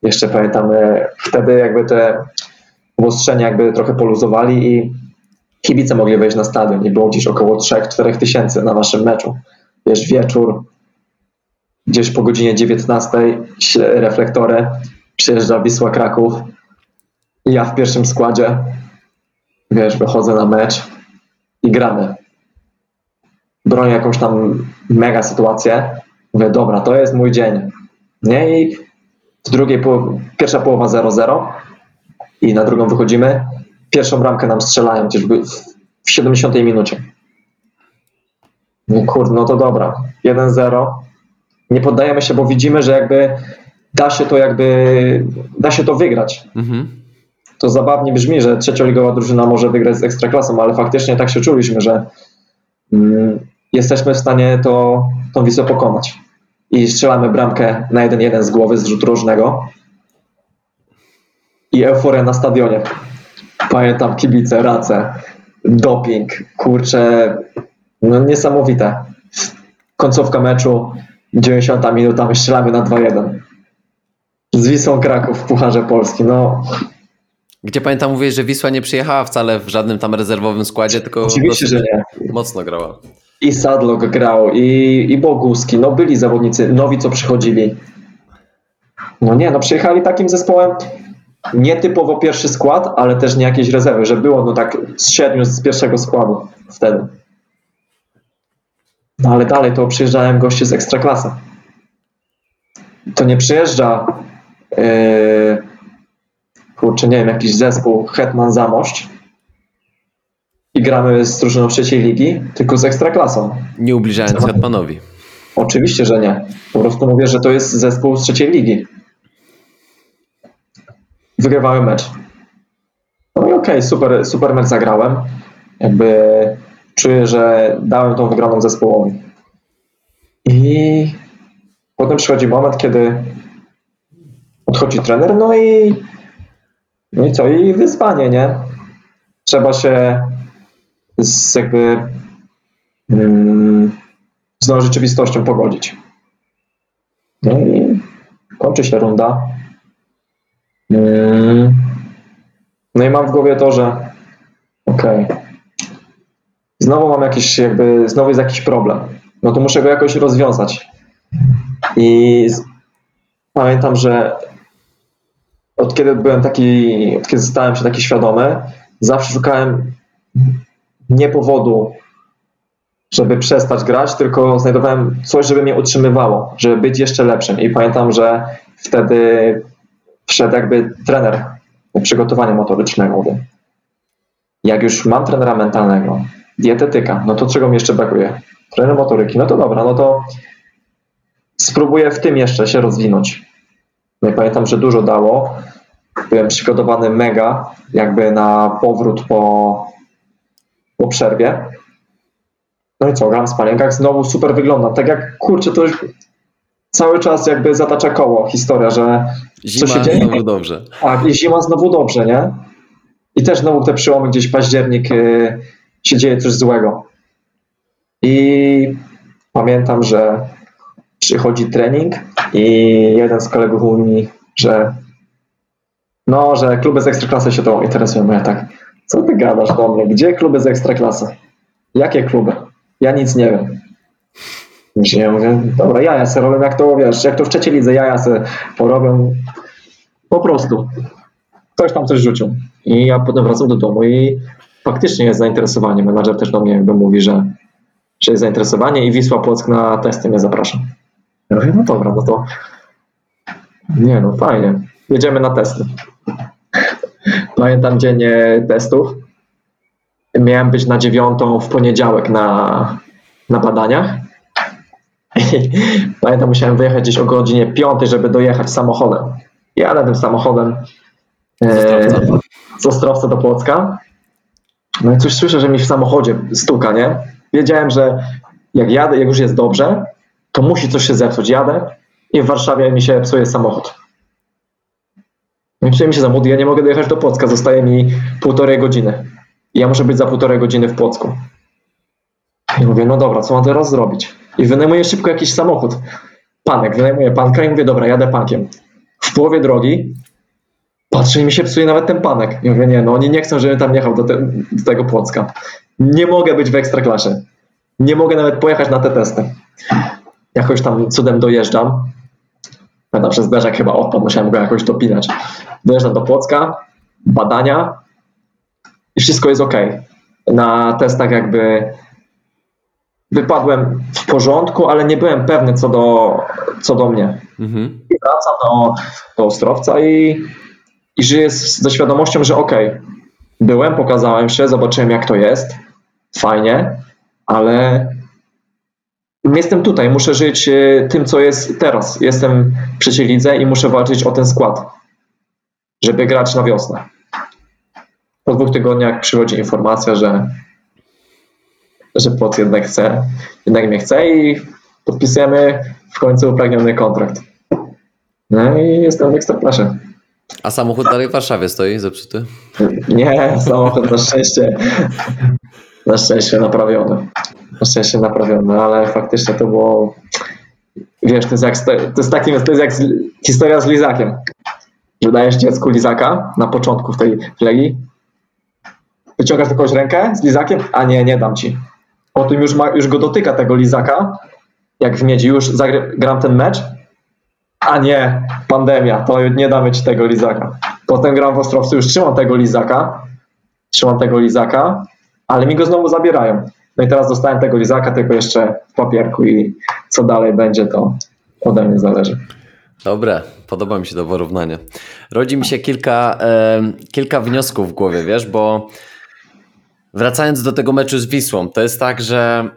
jeszcze pamiętam, wtedy jakby te obostrzenia jakby trochę poluzowali i kibice mogli wejść na stadion i było gdzieś około 3-4 tysięcy na naszym meczu. Wiesz, wieczór, gdzieś po godzinie 19 reflektory, przyjeżdża Wisła Kraków i ja w pierwszym składzie, wiesz, wychodzę na mecz i gramy. Bronię jakąś tam mega sytuację. Mówię, dobra, to jest mój dzień. Nie? I w drugiej połowie, pierwsza połowa 0-0 i na drugą wychodzimy. Pierwszą bramkę nam strzelają gdzieś w 70 minucie. No kurde, no to dobra. 1-0. Nie poddajemy się, bo widzimy, że jakby da się to jakby, da się to wygrać. Mhm. To zabawnie brzmi, że trzecioligowa drużyna może wygrać z Ekstraklasą, ale faktycznie tak się czuliśmy, że mm, jesteśmy w stanie to, tą Wisłę pokonać i strzelamy bramkę na 1-1 z głowy z rzutu różnego. I euforia na stadionie. Pamiętam kibice, race, doping, kurcze, no niesamowite. Końcówka meczu, 90 minuta, my strzelamy na 2-1. Z Wisłą Kraków w Pucharze Polski, no gdzie pamiętam, mówię, że Wisła nie przyjechała wcale w żadnym tam rezerwowym składzie, tylko Oczywiście, że nie. mocno grała. I Sadlock grał, i, i Boguski, no byli zawodnicy nowi, co przychodzili. No nie, no przyjechali takim zespołem, nietypowo pierwszy skład, ale też nie jakieś rezerwy, że było no tak z siedmiu z pierwszego składu wtedy. No ale dalej to przyjeżdżałem goście z ekstraklasy. To nie przyjeżdża yy, kurczę, nie wiem, jakiś zespół Hetman Zamość, i gramy z drużyną trzeciej ligi, tylko z ekstraklasą. Nie ubliżając Hetmanowi. Oczywiście, że nie. Po prostu mówię, że to jest zespół z trzeciej ligi. Wygrywałem mecz. No i okej, okay, super, super mecz zagrałem. Jakby czuję, że dałem tą wygraną zespołowi. I potem przychodzi moment, kiedy odchodzi trener, no i no i co? I wyzwanie, nie? Trzeba się z jakby mm, z tą rzeczywistością pogodzić. No i kończy się runda. Mm, no i mam w głowie to, że okej, okay, znowu mam jakiś jakby, znowu jest jakiś problem. No to muszę go jakoś rozwiązać. I pamiętam, że od kiedy byłem taki, od kiedy stałem się taki świadomy, zawsze szukałem nie powodu, żeby przestać grać, tylko znajdowałem coś, żeby mnie utrzymywało, żeby być jeszcze lepszym. I pamiętam, że wtedy wszedł jakby trener przygotowania motorycznego. Jak już mam trenera mentalnego, dietetyka, no to czego mi jeszcze brakuje? Trener motoryki, no to dobra, no to spróbuję w tym jeszcze się rozwinąć. No i pamiętam, że dużo dało. Byłem przygotowany mega, jakby na powrót po, po przerwie. No i co, gram w sparingach, znowu super wyglądam. Tak jak, kurczę, to już cały czas jakby zatacza koło historia, że zima co się dzieje. znowu dobrze. Tak, i zima znowu dobrze, nie? I też znowu te przełomy gdzieś październik yy, się dzieje coś złego. I pamiętam, że przychodzi trening i jeden z kolegów mówi mi, że no, że kluby z Ekstraklasy się to interesują. Ja tak, co ty gadasz do mnie? Gdzie kluby z Ekstraklasy? Jakie kluby? Ja nic nie wiem. Ja mówię, dobra, ja se robię jak to, wiesz, jak to w trzeciej lidze, ja se porobię po prostu. ktoś tam coś rzucił. I ja potem wracam do domu i faktycznie jest zainteresowanie. Menadżer też do mnie jakby mówi, że, że jest zainteresowanie i Wisła Płock na testy mnie zaprasza. Ja mówię, no dobra, no to nie no, fajnie. Jedziemy na testy. Pamiętam dzień testów. Miałem być na dziewiątą w poniedziałek na, na badaniach. I [laughs] pamiętam, musiałem wyjechać gdzieś o godzinie piątej, żeby dojechać samochodem. Jadę tym samochodem e, z Ostrowca do Płocka. No i coś słyszę, że mi w samochodzie stuka, nie? Wiedziałem, że jak jadę, jak już jest dobrze, to musi coś się zepsuć. Jadę i w Warszawie mi się psuje samochód. Mi się samochód ja nie mogę dojechać do Płocka. Zostaje mi półtorej godziny. Ja muszę być za półtorej godziny w Płocku. I mówię, no dobra, co mam teraz zrobić? I wynajmuję szybko jakiś samochód. Panek, wynajmuję panka i mówię, dobra, jadę pankiem. W połowie drogi patrzę i mi się psuje nawet ten panek. I mówię, nie, no oni nie chcą, żebym tam jechał do, te, do tego Płocka. Nie mogę być w ekstraklasie. Nie mogę nawet pojechać na te testy. Jakoś tam cudem dojeżdżam. Pamiętam, przez zderzak chyba odpadł, musiałem go jakoś dopinać. Dojeżdżam do Płocka, badania i wszystko jest ok. Na testach jakby wypadłem w porządku, ale nie byłem pewny co do, co do mnie. Mhm. I wracam do, do Ostrowca i, i żyję z, ze świadomością, że ok, byłem, pokazałem się, zobaczyłem jak to jest, fajnie, ale jestem tutaj, muszę żyć e, tym, co jest teraz. Jestem w trzeciej lidze i muszę walczyć o ten skład, żeby grać na wiosnę. Po dwóch tygodniach przychodzi informacja, że, że Płoc jednak chce, jednak mnie chce i podpisujemy w końcu upragniony kontrakt. No i jestem w Ekstraklasie. A samochód dalej w Warszawie stoi zepsuty? Nie, samochód na szczęście na szczęście naprawiony. Na szczęście naprawiony, ale faktycznie to było wiesz, to jest jak, to jest takim, to jest jak historia z lizakiem. Że dajesz dziecku lizaka na początku w tej flegi, wyciągasz jakąś rękę z lizakiem, a nie, nie dam ci. Potem już, ma, już go dotyka tego lizaka, jak w miedzi, już zagram ten mecz, a nie, pandemia, to nie damy ci tego lizaka. Potem gram w Ostrowcu, już trzymam tego lizaka, trzymam tego lizaka, ale mi go znowu zabierają. No i teraz dostałem tego lizaka, tylko jeszcze w papierku i co dalej będzie, to ode mnie zależy. Dobre, podoba mi się to porównanie. Rodzi mi się kilka, e, kilka wniosków w głowie, wiesz, bo wracając do tego meczu z Wisłą, to jest tak, że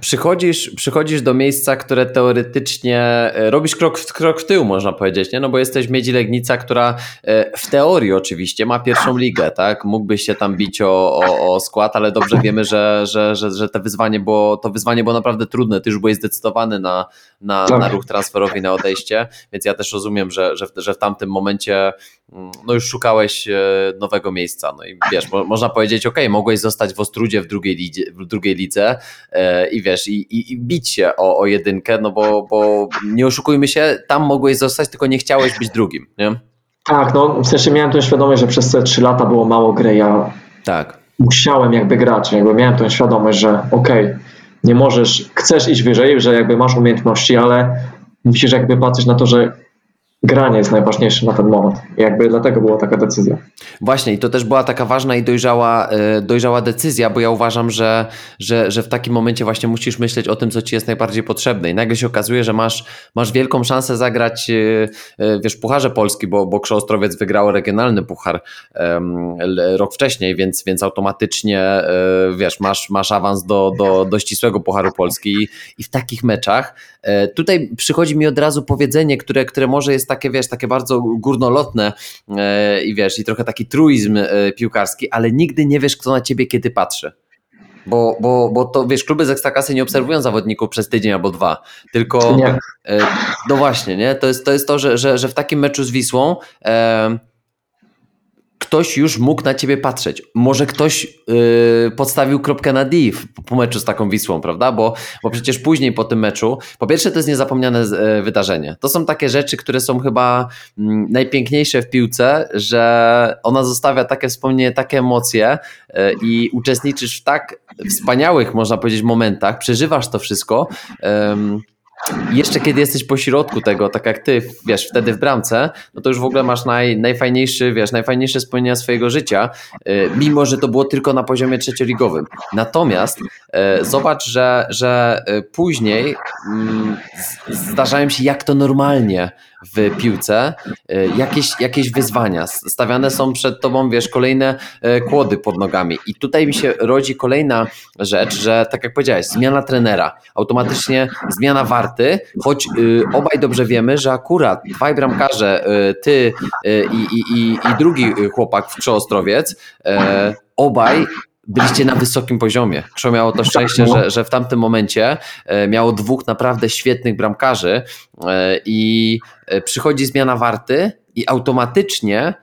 przychodzisz, przychodzisz do miejsca, które teoretycznie e, robisz krok w, krok w tył, można powiedzieć, nie? No bo jesteś Miedzi Legnica, która e, w teorii oczywiście ma pierwszą ligę, tak? Mógłbyś się tam bić o, o, o skład, ale dobrze wiemy, że, że, że, że te wyzwanie było, to wyzwanie było naprawdę trudne. Ty już byłeś zdecydowany na, na, na ruch transferowy, na odejście, więc ja też rozumiem, że, że, w, że w tamtym momencie no już szukałeś e, nowego miejsca. No i wiesz, mo, można powiedzieć, ok, mogłeś zostać w Ostrudzie w drugiej, lidze, w drugiej lidze i wiesz, i, i, i bić się o, o jedynkę, no bo, bo nie oszukujmy się, tam mogłeś zostać, tylko nie chciałeś być drugim, nie? Tak, no w sensie miałem tę świadomość, że przez te trzy lata było mało gry, ja tak. musiałem jakby grać, jakby miałem tę świadomość, że okej, okay, nie możesz, chcesz iść wyżej, że jakby masz umiejętności, ale musisz jakby patrzeć na to, że granie jest najważniejsze na ten moment. I jakby dlatego była taka decyzja. Właśnie i to też była taka ważna i dojrzała, e, dojrzała decyzja, bo ja uważam, że, że, że w takim momencie właśnie musisz myśleć o tym, co ci jest najbardziej potrzebne i nagle się okazuje, że masz, masz wielką szansę zagrać e, e, wiesz, Pucharze Polski, bo, bo Krzoostrowiec wygrał regionalny puchar rok wcześniej, więc, więc automatycznie wiesz, masz, masz awans do, do, do ścisłego Pucharu Polski i w takich meczach tutaj przychodzi mi od razu powiedzenie, które, które może jest takie, wiesz, takie bardzo górnolotne e, i wiesz, i trochę taki truizm e, piłkarski, ale nigdy nie wiesz, kto na ciebie kiedy patrzy. Bo, bo, bo to wiesz, kluby z ekstraklasy nie obserwują zawodników przez tydzień albo dwa, tylko nie. E, no właśnie, nie? To jest to, jest to że, że, że w takim meczu z Wisłą e, ktoś już mógł na ciebie patrzeć. Może ktoś yy, podstawił kropkę na D po meczu z taką Wisłą, prawda? Bo, bo przecież później po tym meczu, po pierwsze to jest niezapomniane yy, wydarzenie. To są takie rzeczy, które są chyba yy, najpiękniejsze w piłce, że ona zostawia takie wspomnienie, takie emocje yy, i uczestniczysz w tak wspaniałych, można powiedzieć, momentach, przeżywasz to wszystko. Jeszcze kiedy jesteś po środku tego, tak jak ty, wiesz, wtedy w bramce, no to już w ogóle masz naj, najfajniejszy, wiesz, najfajniejsze wspomnienia swojego życia, y, mimo że to było tylko na poziomie trzecioligowym. Natomiast y, zobacz, że, że y, później mm, zdarzają się jak to normalnie w piłce, jakieś, jakieś wyzwania. Stawiane są przed tobą, wiesz, kolejne kłody pod nogami. I tutaj mi się rodzi kolejna rzecz, że tak jak powiedziałeś, zmiana trenera, automatycznie zmiana warty, choć y, obaj dobrze wiemy, że akurat dwaj bramkarze, y, ty y, i, i, i drugi chłopak w Przeostrowiec, y, obaj byliście na wysokim poziomie. Krzą miało to szczęście, że, że w tamtym momencie y, miało dwóch naprawdę świetnych bramkarzy y, i przychodzi zmiana warty i automatycznie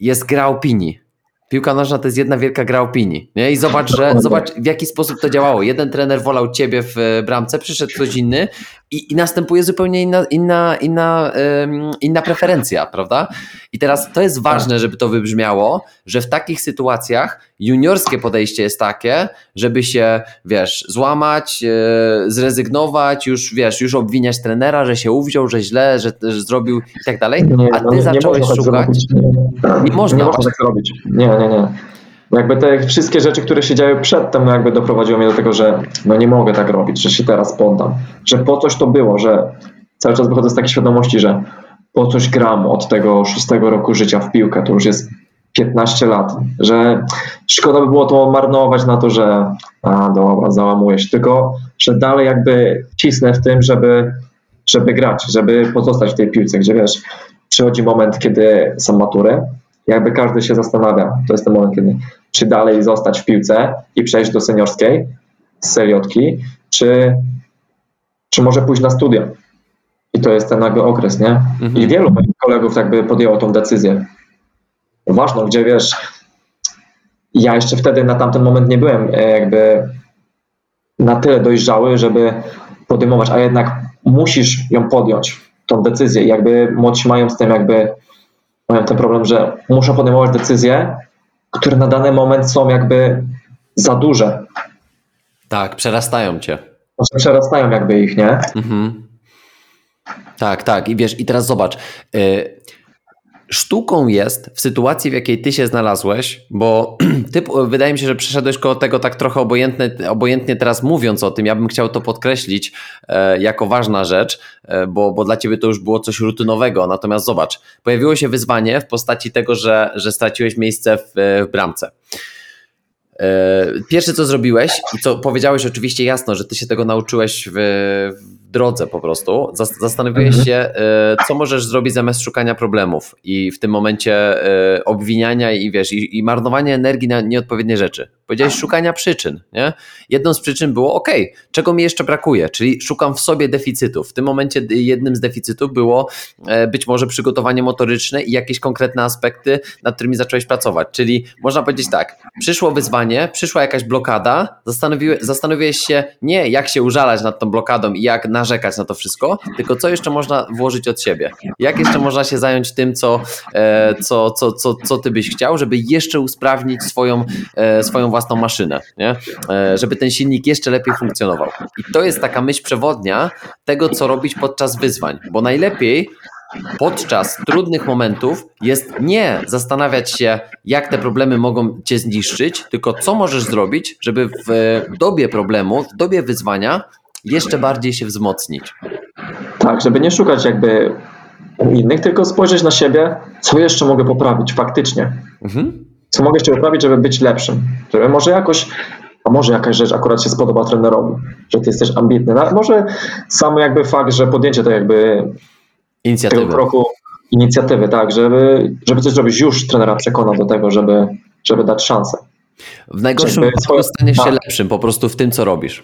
jest gra opinii piłka nożna to jest jedna wielka gra opinii. Nie? I zobacz, że, zobacz, w jaki sposób to działało. Jeden trener wolał ciebie w e, bramce, przyszedł ktoś inny i, i następuje zupełnie inna, inna, inna, um, inna preferencja, prawda? I teraz to jest ważne, żeby to wybrzmiało, że w takich sytuacjach juniorskie podejście jest takie, żeby się, wiesz, złamać, yy, zrezygnować, już, wiesz, już obwiniać trenera, że się uwziął, że źle, że, że zrobił i tak dalej, a ty no, zacząłeś tak szukać. Nie, nie, można. Nie można tak zrobić. Nie, nie, nie. Jakby te wszystkie rzeczy, które się działy przedtem, no jakby doprowadziły mnie do tego, że no nie mogę tak robić, że się teraz poddam. Że po coś to było, że cały czas wychodzę z takiej świadomości, że po coś gram od tego szóstego roku życia w piłkę, to już jest 15 lat, że szkoda by było to marnować na to, że a dobra, załamuję się, tylko że dalej jakby cisnę w tym, żeby, żeby grać, żeby pozostać w tej piłce, gdzie wiesz, przychodzi moment, kiedy są matury, jakby każdy się zastanawia, to jest ten moment, kiedy czy dalej zostać w piłce i przejść do seniorskiej z seriotki, czy, czy może pójść na studia. I to jest ten nagle okres, nie? Mhm. I wielu moich kolegów jakby podjęło tą decyzję. Ważną, gdzie wiesz, ja jeszcze wtedy na tamten moment nie byłem e, jakby na tyle dojrzały, żeby podejmować, a jednak musisz ją podjąć, tą decyzję. I jakby młodsi mają z tym jakby mają ten problem, że muszą podejmować decyzje, które na dany moment są jakby za duże. Tak, przerastają cię. Znaczy przerastają jakby ich, nie? Mhm. Tak, tak. I wiesz, i teraz zobacz. Y, sztuką jest w sytuacji, w jakiej ty się znalazłeś, bo [clears throat] ty wydaje mi się, że przeszedłeś koło tego tak trochę obojętnie, obojętnie teraz mówiąc o tym. Ja bym chciał to podkreślić e, jako ważna rzecz, e, bo, bo dla ciebie to już było coś rutynowego. Natomiast zobacz, pojawiło się wyzwanie w postaci tego, że, że straciłeś miejsce w, w bramce. E, pierwsze, co zrobiłeś i co powiedziałeś oczywiście jasno, że ty się tego nauczyłeś w drodze po prostu, zastanowiłeś mhm. się, e, co możesz zrobić zamiast szukania problemów i w tym momencie e, obwiniania i wiesz, i, i marnowania energii na nieodpowiednie rzeczy. Powiedziałeś szukania przyczyn, nie? Jedną z przyczyn było, ok, czego mi jeszcze brakuje, czyli szukam w sobie deficytów. W tym momencie jednym z deficytów było być może przygotowanie motoryczne i jakieś konkretne aspekty, nad którymi zacząłeś pracować. Czyli można powiedzieć tak, przyszło wyzwanie, przyszła jakaś blokada, zastanowiłeś, się nie jak się użalać nad tą blokadą i jak narzekać na to wszystko, tylko co jeszcze można włożyć od siebie. Jak jeszcze można się zająć tym, co, e, co, co, co, co ty byś chciał, żeby jeszcze usprawnić swoją, e, swoją własną maszynę, nie? E, żeby ten silnik jeszcze lepiej funkcjonował. I to jest taka myśl przewodnia tego, co robić podczas wyzwań, bo najlepiej podczas trudnych momentów jest nie zastanawiać się, jak te problemy mogą cię zniszczyć, tylko co możesz zrobić, żeby w dobie problemu, w dobie wyzwania jeszcze bardziej się wzmocnić. Tak, żeby nie szukać jakby innych, tylko spojrzeć na siebie, co jeszcze mogę poprawić faktycznie. Mhm. Co mogę jeszcze poprawić, żeby być lepszym. Żeby może jakoś, a może jakaś rzecz akurat się spodoba trenerowi, że ty jesteś ambitny. No, może sam jakby fakt, że podjęcie to jakby Inicjatywy. tego kroku inicjatywy, tak, żeby, żeby coś zrobić, już trenera przekona do tego, żeby, żeby dać szansę. W najgorszym wypadku staniesz się tak. lepszym po prostu w tym, co robisz.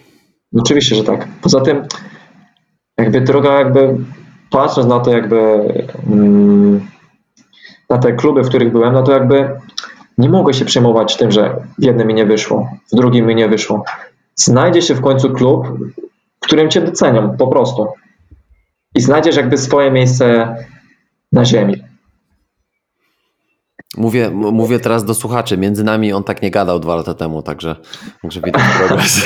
Oczywiście, że tak. Poza tym, jakby droga, jakby patrząc na to, jakby mm, na te kluby, w których byłem, no to jakby nie mogę się przejmować tym, że w jednym mi nie wyszło, w drugim mi nie wyszło. Znajdzie się w końcu klub, w którym cię docenią, po prostu i znajdziesz jakby swoje miejsce na ziemi. Mówię, mówię teraz do słuchaczy. Między nami on tak nie gadał dwa lata temu, także, także widać progres.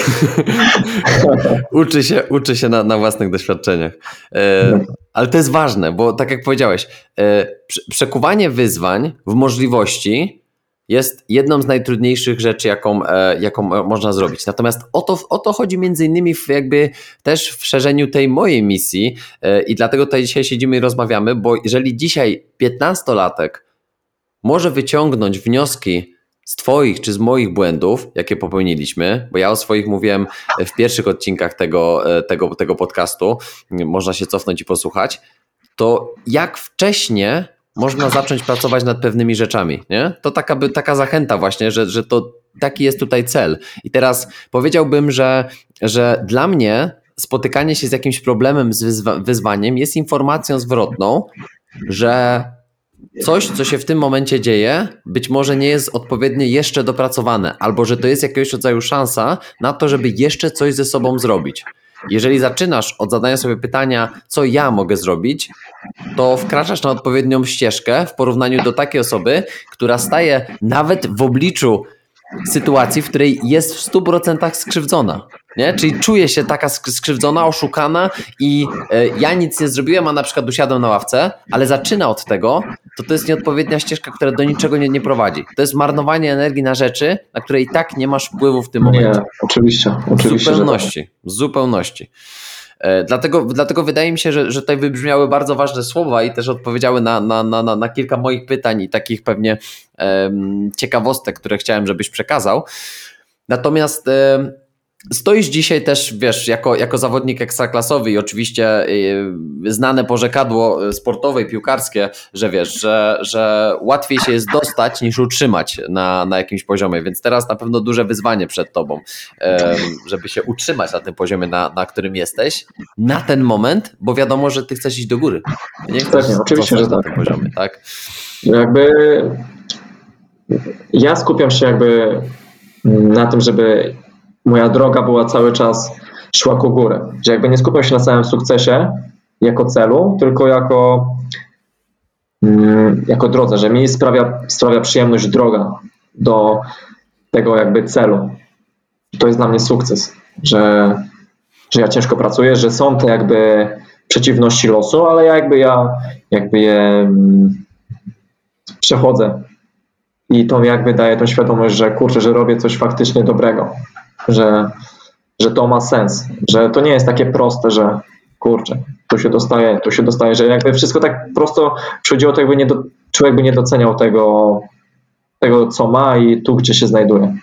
[laughs] uczy się, uczy się na, na własnych doświadczeniach. E, ale to jest ważne, bo tak jak powiedziałeś, e, przekuwanie wyzwań w możliwości jest jedną z najtrudniejszych rzeczy, jaką, e, jaką można zrobić. Natomiast o to, o to chodzi między innymi w jakby też w szerzeniu tej mojej misji e, i dlatego tutaj dzisiaj siedzimy i rozmawiamy, bo jeżeli dzisiaj 15-latek może wyciągnąć wnioski z Twoich czy z moich błędów, jakie popełniliśmy, bo ja o swoich mówiłem w pierwszych odcinkach tego, e, tego, tego podcastu, można się cofnąć i posłuchać, to jak wcześniej można zacząć pracować nad pewnymi rzeczami. Nie? To taka, taka zachęta właśnie, że, że to taki jest tutaj cel. I teraz powiedziałbym, że, że dla mnie spotykanie się z jakimś problemem, z wyzwa wyzwaniem jest informacją zwrotną, że coś, co się w tym momencie dzieje, być może nie jest odpowiednio jeszcze dopracowane, albo że to jest jakiegoś rodzaju szansa na to, żeby jeszcze coś ze sobą zrobić. Jeżeli zaczynasz od zadania sobie pytania, co ja mogę zrobić, to wkraczasz na odpowiednią ścieżkę w porównaniu do takiej osoby, która staje nawet w obliczu sytuacji, w której jest w 100% skrzywdzona. Nie? Czyli czuje się taka skrzywdzona, oszukana i e, ja nic nie zrobiłem, a na przykład usiadłem na ławce, ale zaczyna od tego, to to jest nieodpowiednia ścieżka, która do niczego nie, nie prowadzi. To jest marnowanie energii na rzeczy, na które i tak nie masz wpływu w tym momencie. Nie, oczywiście. oczywiście w zupełności. Tak. W zupełności. E, dlatego, dlatego wydaje mi się, że, że tutaj wybrzmiały bardzo ważne słowa i też odpowiedziały na, na, na, na kilka moich pytań i takich pewnie ciekawostek, które chciałem, żebyś przekazał. Natomiast Stoisz dzisiaj też, wiesz, jako, jako zawodnik ekstraklasowy i oczywiście yy, znane porzekadło sportowe i piłkarskie, że wiesz, że, że łatwiej się jest dostać niż utrzymać na, na jakimś poziomie, więc teraz na pewno duże wyzwanie przed tobą, żeby się utrzymać na tym poziomie, na, na którym jesteś, na ten moment, bo wiadomo, że ty chcesz iść do góry. Nie chcesz tak, oczywiście, że tak. na tym poziomie, tak? Jakby ja skupiam się jakby na tym, żeby moja droga była cały czas szła ku górę. Że jakby nie skupiam się na samym sukcesie jako celu, tylko jako, mm, jako drodze, że mi sprawia, sprawia przyjemność droga do tego jakby celu. To jest dla mnie sukces, że, że ja ciężko pracuję, że są te jakby przeciwności losu, ale jakby ja jakby je mm, przechodzę i to jakby daje tą świadomość, że kurczę, że robię coś faktycznie dobrego że, że to ma sens, że to nie jest takie proste, że kurczę, tu się dostaje, tu się dostaje, że jakby wszystko tak prosto przychodziło, to jakby nie do, człowiek by nie doceniał tego, tego, co ma i tu, gdzie się znajduje.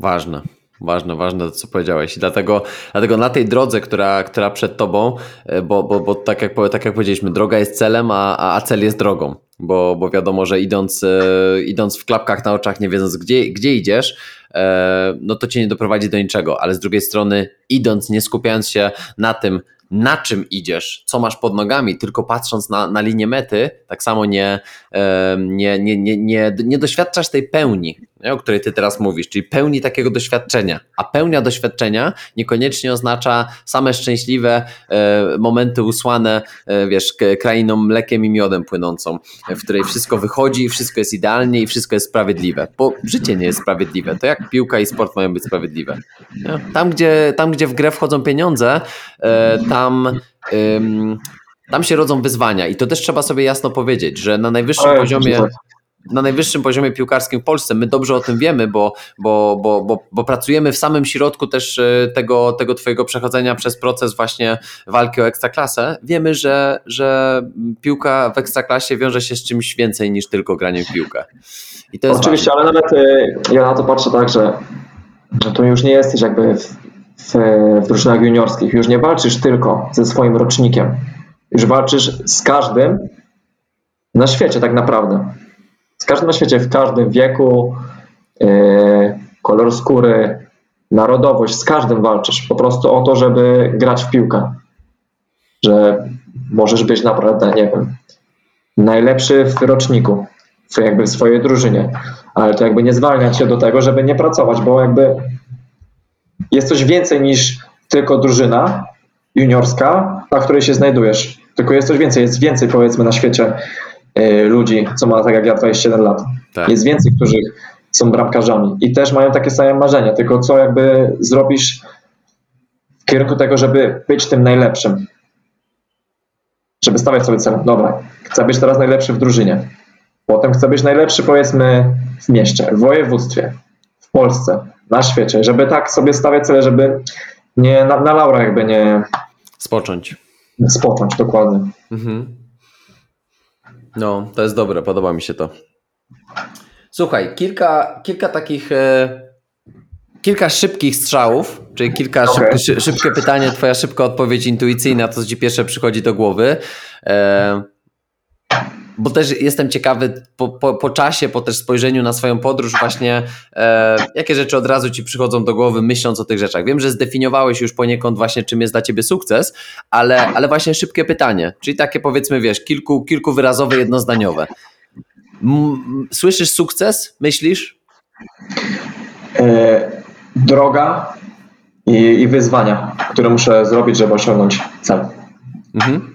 Ważne. Ważne, ważne to, co powiedziałeś. I dlatego, dlatego na tej drodze, która, która przed tobą, e, bo, bo, bo tak, jak, tak jak powiedzieliśmy, droga jest celem, a, a cel jest drogą. Bo, bo wiadomo, że idąc, e, idąc w klapkach na oczach, nie wiedząc gdzie, gdzie idziesz, no to cię nie doprowadzi do niczego. Ale z drugiej strony, idąc, nie skupiając się na tym, na czym idziesz, co masz pod nogami, tylko patrząc na, na linię mety, tak samo nie, nie, nie, nie, nie, nie doświadczasz tej pełni, o której ty teraz mówisz, czyli pełni takiego doświadczenia. A pełnia doświadczenia niekoniecznie oznacza same szczęśliwe e, momenty usłane, e, wiesz, krainą mlekiem i miodem płynącą, w której wszystko wychodzi, wszystko jest idealnie i wszystko jest sprawiedliwe. Bo życie nie jest sprawiedliwe. To jak piłka i sport mają być sprawiedliwe. Tam, gdzie, tam, gdzie w grę wchodzą pieniądze, e, tam. tam się rodzą wyzwania i to też trzeba sobie jasno powiedzieć, że na najwyższym poziomie na najwyższym poziomie piłkarskim w Polsce. My dobrze o tym wiemy, bo, bo, bo, bo, bo pracujemy w samym środku też e, tego, tego Twojego przechodzenia przez proces właśnie walki o ekstraklasę. Wiemy, że, że piłka w ekstraklasie wiąże się z czymś więcej niż tylko graniem w piłkę. Oczywiście, ważne. ale nawet e, ja na to patrzę tak, że, że to już nie jesteś jakby w, w, w drużynach juniorskich, już nie walczysz tylko ze swoim rocznikiem, już walczysz z każdym na świecie tak naprawdę z każdym świecie, w każdym wieku, yy, kolor skóry, narodowość, z każdym walczysz. Po prostu o to, żeby grać w piłkę. Że możesz być naprawdę, nie wiem, najlepszy w roczniku, w, jakby w swojej drużynie, ale to jakby nie zwalnia cię do tego, żeby nie pracować, bo jakby jest coś więcej niż tylko drużyna juniorska, na której się znajdujesz. Tylko jest coś więcej, jest więcej powiedzmy na świecie ludzi, co ma tak jak ja 27 lat. Tak. Jest więcej, którzy są bramkarzami i też mają takie same marzenia, tylko co jakby zrobisz w kierunku tego, żeby być tym najlepszym. Żeby stawiać sobie cel. Dobra, chcę być teraz najlepszy w drużynie. Potem chcę być najlepszy powiedzmy w mieście, w województwie, w Polsce, na świecie, żeby tak sobie stawiać cele, żeby nie na, na laurach jakby nie Spocząć. spocząć dokładnie. Mhm. No, to jest dobre, podoba mi się to. Słuchaj, kilka, kilka takich, e, kilka szybkich strzałów, czyli kilka Okej. szybkie, szy, szybkie pytanie, twoja szybka odpowiedź intuicyjna, to co ci pierwsze przychodzi do głowy. E, bo też jestem ciekawy po, po, po czasie, po też spojrzeniu na swoją podróż właśnie, e, jakie rzeczy od razu ci przychodzą do głowy myśląc o tych rzeczach. Wiem, że zdefiniowałeś już poniekąd właśnie czym jest dla ciebie sukces, ale, ale właśnie szybkie pytanie, czyli takie powiedzmy wiesz, kilku, kilkuwyrazowe, jednozdaniowe. M- Słyszysz sukces? Myślisz? E, droga i, i wyzwania, które muszę zrobić, żeby osiągnąć cel. Mhm.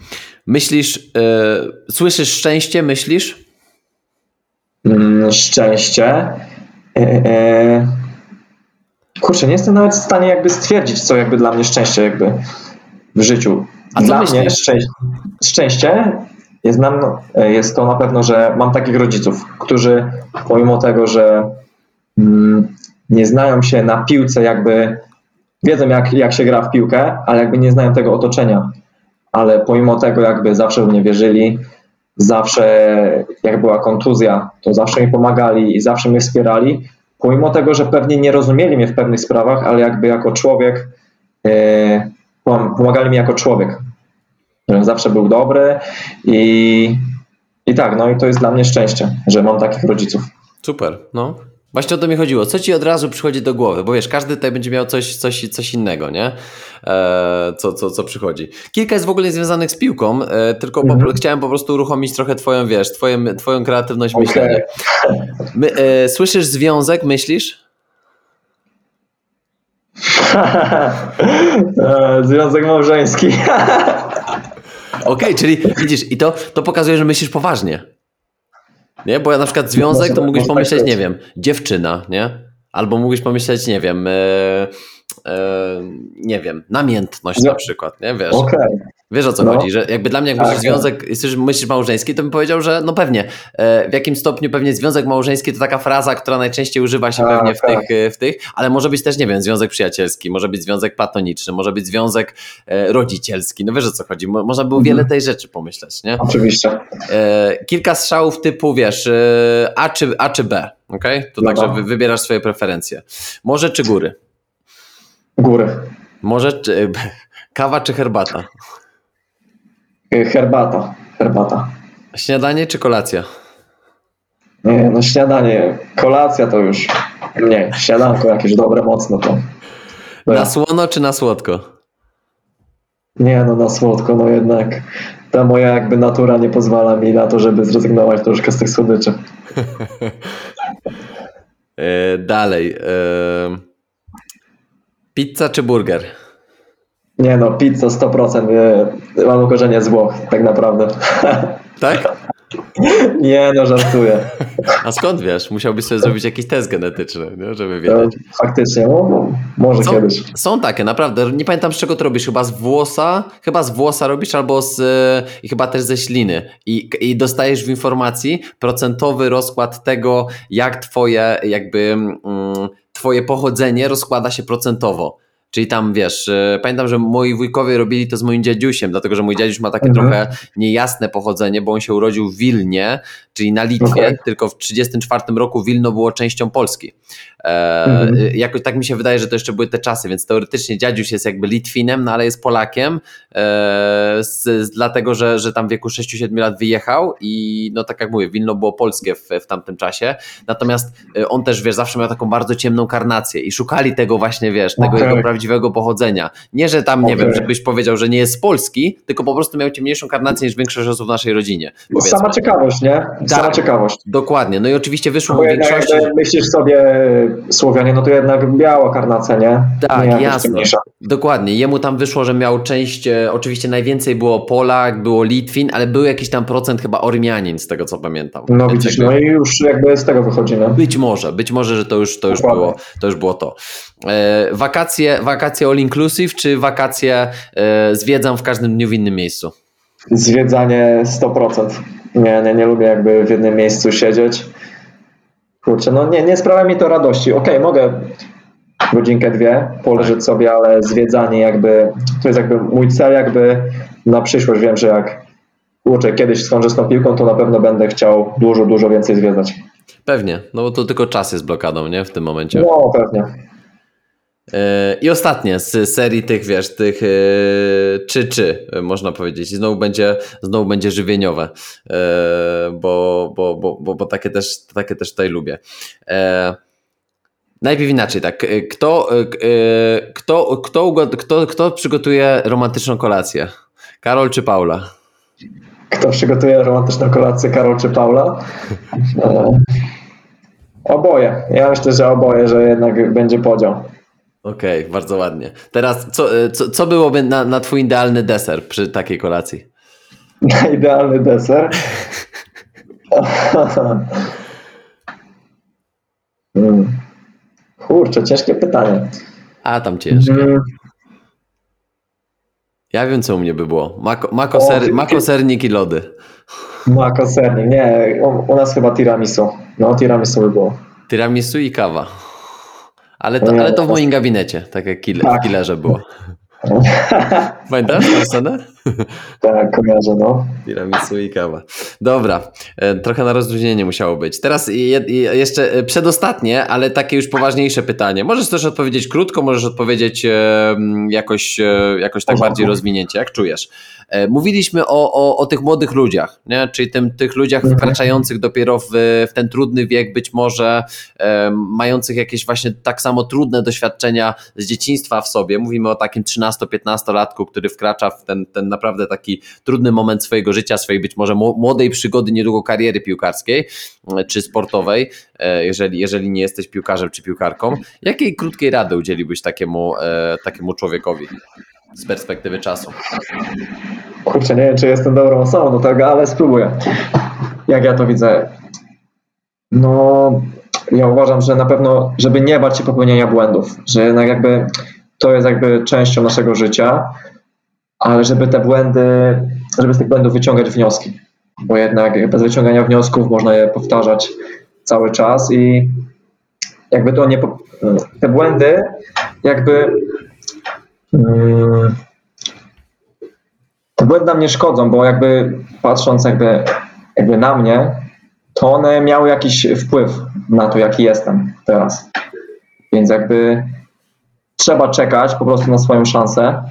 Myślisz, e, słyszysz szczęście? Myślisz? Mm, szczęście. E, kurczę, nie jestem nawet w stanie jakby stwierdzić, co jakby dla mnie szczęście jakby w życiu. A co dla myślisz? mnie szczęście, szczęście jest, nam, jest to na pewno, że mam takich rodziców, którzy pomimo tego, że mm, nie znają się na piłce jakby, wiedzą jak, jak się gra w piłkę, ale jakby nie znają tego otoczenia. Ale pomimo tego jakby zawsze w mnie wierzyli, zawsze jak była kontuzja, to zawsze mi pomagali i zawsze mnie wspierali, pomimo tego, że pewnie nie rozumieli mnie w pewnych sprawach, ale jakby jako człowiek e, pom- pomagali mi jako człowiek. Zawsze był dobry i, i tak, no i to jest dla mnie szczęście, że mam takich rodziców. Super, no. Właśnie o to mi chodziło. Co ci od razu przychodzi do głowy? Bo wiesz, każdy tutaj będzie miał coś, coś, coś innego, nie? E, co, co, co przychodzi. Kilka jest w ogóle związanych z piłką, e, tylko po, Mhm. chciałem po prostu uruchomić trochę twoją, wiesz, twoją, twoją kreatywność Okej. myślenia. My, e, słyszysz związek, myślisz? [laughs] Związek małżeński. Okej, czyli widzisz, i to, to pokazuje, że myślisz poważnie. Nie? Bo ja na przykład związek, to mógłbyś tak pomyśleć, nie wiem, dziewczyna, nie? Albo mógłbyś pomyśleć, nie wiem, e, nie wiem, namiętność No. na przykład, nie? Wiesz, Okej. wiesz o co No. chodzi, że jakby dla mnie, jak Tak, myślisz związek, jesteś myślisz małżeński, to bym powiedział, że no pewnie, e, w jakim stopniu pewnie związek małżeński to taka fraza, która najczęściej używa się Tak, pewnie w, tak. tych, e, w tych, ale może być też, nie wiem, związek przyjacielski, może być związek platoniczny, może być związek e, rodzicielski, no wiesz o co chodzi, Mo, można było Mhm. wiele tej rzeczy pomyśleć, nie? Oczywiście. Kilka strzałów typu, wiesz, A czy, A czy B, okej? To Dobra. także wy, wybierasz swoje preferencje. Morze czy góry? Góry. Morze czy, [laughs] kawa czy herbata? E, Herbata. Herbata. Śniadanie czy kolacja? Nie, no śniadanie, kolacja to już mniej. Śniadanko jakieś dobre, mocno to. to Na słono czy na słodko? Nie, no na słodko, no jednak ta moja jakby natura nie pozwala mi na to, żeby zrezygnować troszkę z tych słodyczy. [laughs] E, dalej. E, pizza czy burger? Nie no, pizza 100%. Nie, mam korzenie z Włoch, tak naprawdę. Tak? Nie no, żartuję. A skąd wiesz? Musiałbyś sobie zrobić jakiś test genetyczny, nie? żeby To wiedzieć. faktycznie, no, no, może Są, kiedyś. są takie, naprawdę. Nie pamiętam z czego to robisz. Chyba z włosa, chyba z włosa robisz, albo z, i chyba też ze śliny. I, I dostajesz w informacji procentowy rozkład tego, jak twoje jakby mm, twoje pochodzenie rozkłada się procentowo. Czyli tam wiesz, e, pamiętam, że moi wujkowie robili to z moim dziadziusiem, dlatego że mój dziadziuś ma takie Mhm. trochę niejasne pochodzenie, bo on się urodził w Wilnie, czyli na Litwie, Okej. tylko w 1934 roku Wilno było częścią Polski. E, Mhm. y, Jakoś tak mi się wydaje, że to jeszcze były te czasy, więc teoretycznie dziadziuś jest jakby Litwinem, no ale jest Polakiem, e, z, z, dlatego że, że tam w wieku 6-7 lat wyjechał i no tak jak mówię, Wilno było polskie w, w tamtym czasie, natomiast e, on też, wiesz, zawsze miał taką bardzo ciemną karnację i szukali tego właśnie, wiesz, tego Okej. jego prawdziwego prawdziwego pochodzenia. Nie, że tam, nie wiem, żebyś powiedział, że nie jest z Polski, tylko po prostu miał ciemniejszą karnację niż większość osób w naszej rodzinie. Powiedzmy. Sama ciekawość, nie? Sama Tak. ciekawość. Dokładnie. No i oczywiście wyszło mu większości. jakby myślisz sobie Słowianie, no to jednak biała karnacja, nie? Tak, nie jasne. ciemniejsza. Dokładnie. Jemu tam wyszło, że miał część, e, oczywiście najwięcej było Polak, było Litwin, ale był jakiś tam procent chyba Ormianin, z tego co pamiętam. No Więc widzisz, jakby- no i już jakby z tego wychodzi, no. Być może, być może, że to już, to już, Dokładnie. było, to już było to. E, wakacje, wakacje all inclusive, czy wakacje e, zwiedzam w każdym dniu w innym miejscu? Zwiedzanie 100%. Nie, nie, nie lubię jakby w jednym miejscu siedzieć. Kurczę, no nie, nie sprawia mi to radości. Okej, mogę godzinkę, dwie poleżeć sobie, ale zwiedzanie jakby, to jest jakby mój cel jakby na przyszłość. Wiem, że jak kurczę, kiedyś skończę z tą piłką, to na pewno będę chciał dużo, dużo więcej zwiedzać. Pewnie, no bo to tylko czas jest blokadą, nie? W tym momencie. No pewnie. E, I ostatnie z serii tych, wiesz, tych e, czy czy, e, można powiedzieć. I znowu będzie, znowu będzie żywieniowe, bo, bo, bo, bo, bo takie, też, takie też tutaj lubię. Najpierw inaczej, tak. Kto, kto, kto, kto, kto przygotuje romantyczną kolację? Karol czy Paula? Kto przygotuje romantyczną kolację, Karol czy Paula? [laughs] Oboje. Ja myślę, że oboje, że jednak będzie podział. Okej, bardzo ładnie. Teraz, co, e, co, co byłoby na, na twój idealny deser przy takiej kolacji? Na idealny deser. Hmm. Kurczę, ciężkie pytanie. A, tam ciężko. Hmm. Ja wiem, co u mnie by było. Mako, mako, O, ser, ty- mako sernik i lody. Mako sernik. Nie, u, u nas chyba tiramisu. No, tiramisu by było. Tiramisu i kawa. Ale to, ale to w moim gabinecie, tak jak killer, Tak. w killerze było. [laughs] Pamiętasz tę scenę? Tak, kojarzę, no. Tiramisu i kawa. Dobra, e, trochę na rozluźnienie musiało być. Teraz je, je, jeszcze e, przedostatnie, ale takie już poważniejsze pytanie. Możesz też odpowiedzieć krótko, możesz odpowiedzieć e, jakoś, jakoś tak bardziej rozwinięcie, jak czujesz. Mówiliśmy o, o, o tych młodych ludziach, nie? czyli tym, tych ludziach Mhm. wkraczających dopiero w, w ten trudny wiek, być może mających jakieś właśnie tak samo trudne doświadczenia z dzieciństwa w sobie. Mówimy o takim 13-15-latku, który wkracza w ten, ten naprawdę taki trudny moment swojego życia, swojej być może mło- młodej przygody, niedługo kariery piłkarskiej e, czy sportowej, e, jeżeli, jeżeli nie jesteś piłkarzem czy piłkarką. Jakiej krótkiej rady udzieliłbyś takiemu, e, takiemu człowiekowi z perspektywy czasu? Kurczę, nie wiem, czy jestem dobrą osobą do tego, ale spróbuję. Jak ja to widzę? No, ja uważam, że na pewno, żeby nie bać się popełnienia błędów, że jednak jakby to jest jakby częścią naszego życia, ale żeby te błędy, żeby z tych błędów wyciągać wnioski, bo jednak bez wyciągania wniosków można je powtarzać cały czas i jakby to nie, te błędy jakby mm, te błędy nam nie szkodzą, bo jakby patrząc jakby, jakby na mnie, to one miały jakiś wpływ na to, jaki jestem teraz. Więc jakby trzeba czekać po prostu na swoją szansę,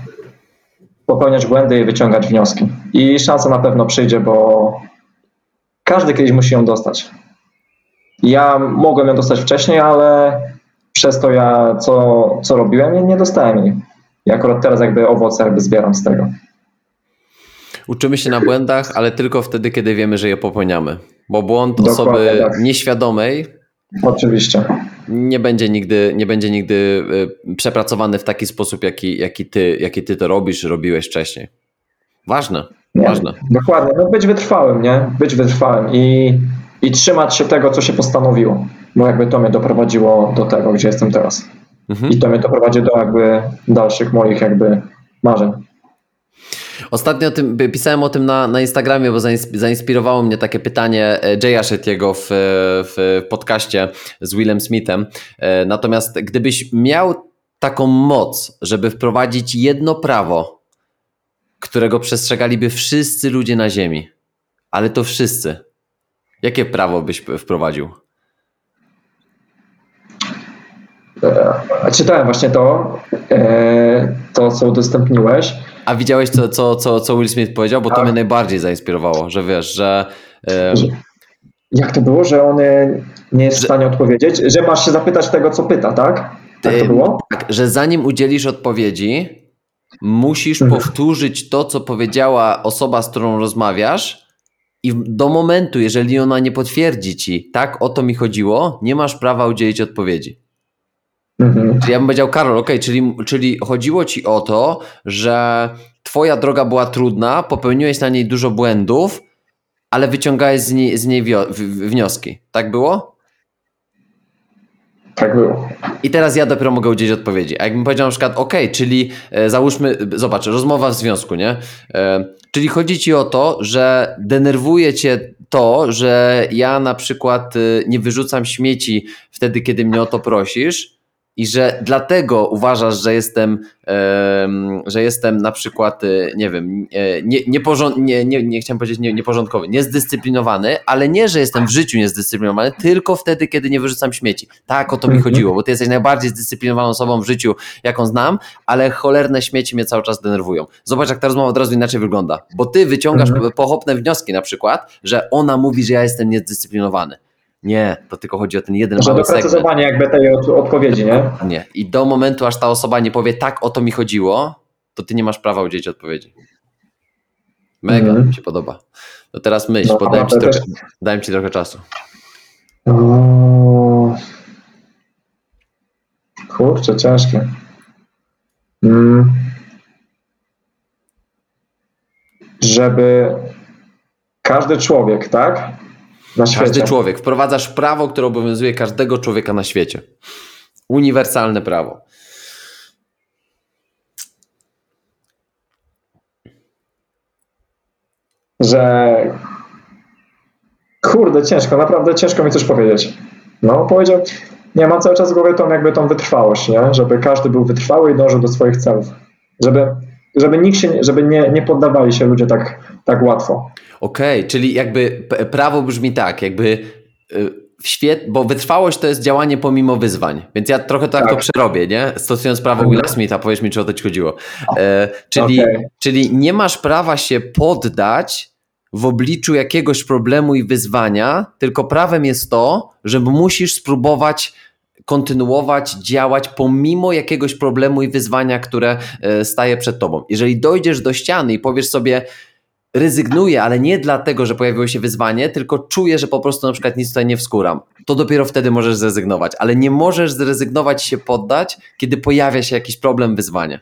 popełniać błędy i wyciągać wnioski. I szansa na pewno przyjdzie, bo każdy kiedyś musi ją dostać. Ja mogłem ją dostać wcześniej, ale przez to ja co, co robiłem, nie, dostałem jej. I akurat teraz jakby owoce jakby zbieram z tego. Uczymy się na błędach, ale tylko wtedy, kiedy wiemy, że je popełniamy. Bo błąd Dokładnie osoby tak. nieświadomej Oczywiście. Nie będzie nigdy, nie będzie nigdy y, przepracowany w taki sposób, jaki, jaki, ty, jaki ty to robisz, robiłeś wcześniej. Ważne, Nie, ważne. Dokładnie. No być wytrwałym, nie? Być wytrwałym i, i trzymać się tego, co się postanowiło. Bo jakby to mnie doprowadziło do tego, gdzie jestem teraz. Mhm. I to mnie doprowadzi do jakby dalszych moich jakby marzeń. Ostatnio o tym, pisałem o tym na, na Instagramie, bo zains- zainspirowało mnie takie pytanie e, Jaya Shettiego w, w podcaście z Willem Smithem. E, Natomiast gdybyś miał taką moc, żeby wprowadzić jedno prawo, którego przestrzegaliby wszyscy ludzie na Ziemi, ale to wszyscy, jakie prawo byś wprowadził? E, Czytałem właśnie to, e, to co udostępniłeś. A widziałeś, co, co, co, co Will Smith powiedział? Bo to Tak. mnie najbardziej zainspirowało, że wiesz, że Że- Jak to było, że on e, nie jest w stanie odpowiedzieć? Że masz się zapytać tego, co pyta, tak? Tak to było? Tak, że zanim udzielisz odpowiedzi, musisz Mhm. powtórzyć to, co powiedziała osoba, z którą rozmawiasz, i do momentu, jeżeli ona nie potwierdzi ci, tak, o to mi chodziło, nie masz prawa udzielić odpowiedzi. Mhm. Czyli ja bym powiedział, Karol, okej, czyli, czyli chodziło ci o to, że twoja droga była trudna, popełniłeś na niej dużo błędów, ale wyciągałeś z niej, z niej wnioski. Tak było? Tak było. I teraz ja dopiero mogę udzielić odpowiedzi. A jakbym powiedział na przykład, ok, czyli e, załóżmy, zobacz, rozmowa w związku, nie? E, czyli chodzi ci o to, że denerwuje cię to, że ja na przykład e, nie wyrzucam śmieci wtedy, kiedy mnie o to prosisz i że dlatego uważasz, że jestem, em, że jestem na przykład, e, nie wiem, e, nie, nieporząd, nie, nie, nie chciałem powiedzieć nie, nieporządkowy, niezdyscyplinowany, ale nie, że jestem w życiu niezdyscyplinowany, tylko wtedy, kiedy nie wyrzucam śmieci. Tak o to mi Mhm. chodziło, bo ty jesteś najbardziej zdyscyplinowaną osobą w życiu, jaką znam, ale cholerne śmieci mnie cały czas denerwują. Zobacz, jak ta rozmowa od razu inaczej wygląda, bo ty wyciągasz Mhm. pochopne wnioski na przykład, że ona mówi, że ja jestem niezdyscyplinowany. Nie, to tylko chodzi o ten jeden Że mały segment. doprecyzowanie jakby tej od, odpowiedzi, nie? Nie. I do momentu, aż ta osoba nie powie, tak o to mi chodziło, to ty nie masz prawa udzielić odpowiedzi. Mega Mhm. mi się podoba. To teraz myśl, No, bo ci, trochę, dałem ci trochę czasu. O... Kurczę, ciężkie. Mm. Żeby każdy człowiek, tak? Na świecie. Każdy człowiek. Wprowadzasz prawo, które obowiązuje każdego człowieka na świecie. Uniwersalne prawo. Że kurde, ciężko, naprawdę ciężko mi coś powiedzieć. No, powiedział, nie, mam cały czas w głowie tą jakby tą wytrwałość, nie? Żeby każdy był wytrwały i dążył do swoich celów. Żeby, żeby nikt się, żeby nie, nie poddawali się ludzie tak, tak łatwo. Okej, czyli jakby prawo brzmi tak, jakby y, w świet, bo wytrwałość to jest działanie pomimo wyzwań, więc ja trochę tak, Tak. to przerobię, nie? Stosując prawo Mhm. Willa Smitha, powiedz mi, czy o to ci chodziło. E, czyli, Okej. czyli nie masz prawa się poddać w obliczu jakiegoś problemu i wyzwania, tylko prawem jest to, że musisz spróbować kontynuować, działać pomimo jakiegoś problemu i wyzwania, które e, staje przed tobą. Jeżeli dojdziesz do ściany i powiesz sobie, rezygnuję, ale nie dlatego, że pojawiło się wyzwanie, tylko czuję, że po prostu na przykład nic tutaj nie wskuram. To dopiero wtedy możesz zrezygnować, ale nie możesz zrezygnować się poddać, kiedy pojawia się jakiś problem, wyzwanie.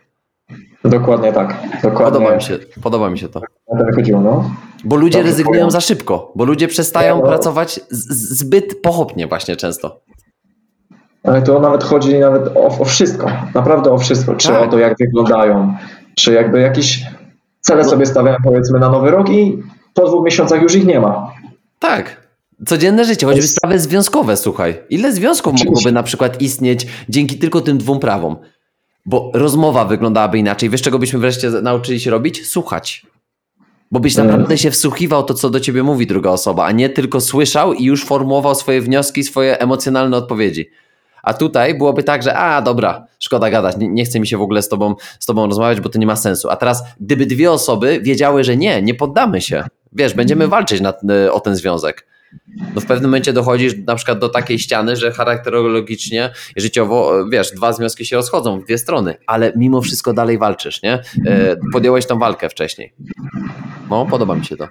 Dokładnie tak. Dokładnie. Podoba mi się, podoba mi się to. Na to wychodziło, no. Bo ludzie Dobrze rezygnują powiem. za szybko, bo ludzie przestają no. pracować z- zbyt pochopnie właśnie często. Ale to nawet chodzi nawet o, o wszystko. Naprawdę o wszystko. Czy Tak. o to, jak wyglądają, czy jakby jakieś cele No. sobie stawiają powiedzmy na nowy rok i po dwóch miesiącach już ich nie ma. Tak. Codzienne życie, choćby sprawy związkowe, słuchaj. Ile związków Oczywiście. mogłoby na przykład istnieć dzięki tylko tym dwóm prawom? Bo rozmowa wyglądałaby inaczej. Wiesz, czego byśmy wreszcie nauczyli się robić? Słuchać. Bo byś Mm. naprawdę się wsłuchiwał to, co do ciebie mówi druga osoba, a nie tylko słyszał i już formułował swoje wnioski, swoje emocjonalne odpowiedzi. A tutaj byłoby tak, że a dobra, szkoda gadać, nie, nie chce mi się w ogóle z tobą, z tobą rozmawiać, bo to nie ma sensu. A teraz, gdyby dwie osoby wiedziały, że nie, nie poddamy się, wiesz, będziemy walczyć na, o ten związek. No w pewnym momencie dochodzisz na przykład do takiej ściany, że charakterologicznie, życiowo, e, wiesz, dwa związki się rozchodzą w dwie strony, ale mimo wszystko dalej walczysz, nie? E, Podjąłeś tą walkę wcześniej. No, podoba mi się to.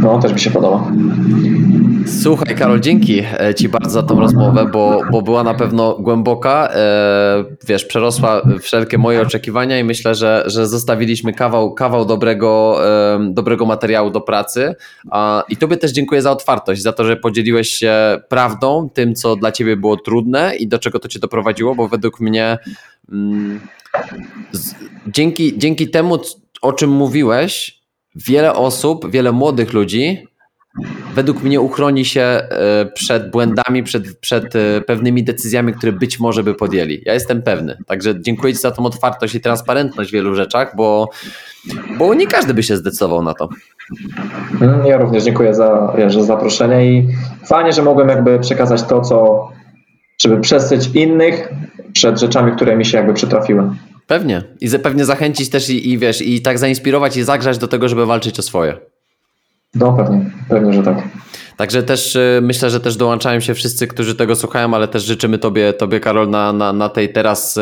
No, też mi się podoba. Słuchaj, Karol, dzięki e, Ci bardzo za tą rozmowę, bo, bo była na pewno głęboka. E, wiesz, przerosła wszelkie moje oczekiwania i myślę, że, że zostawiliśmy kawał, kawał dobrego, dobrego materiału do pracy. I Tobie też dziękuję za otwartość, za to, że podzieliłeś się prawdą, tym, co dla Ciebie było trudne i do czego to Cię doprowadziło, bo według mnie mm, dzięki, dzięki temu, o czym mówiłeś, wiele osób, wiele młodych ludzi według mnie uchroni się e, przed błędami, przed, przed e, pewnymi decyzjami, które być może by podjęli. Ja jestem pewny. Także dziękuję Ci za tą otwartość i transparentność w wielu rzeczach, bo, bo nie każdy by się zdecydował na to. Mm, Ja również dziękuję za, za zaproszenie i fajnie, że mogłem jakby przekazać to, co, żeby przestrzec innych przed rzeczami, które mi się jakby przytrafiły. Pewnie. I pewnie zachęcić też i, i wiesz, i tak zainspirować i zagrzać do tego, żeby walczyć o swoje. No pewnie, pewnie, że tak. Także też y, myślę, że też dołączają się wszyscy, którzy tego słuchają, ale też życzymy Tobie, tobie Karol, na, na, na tej teraz y,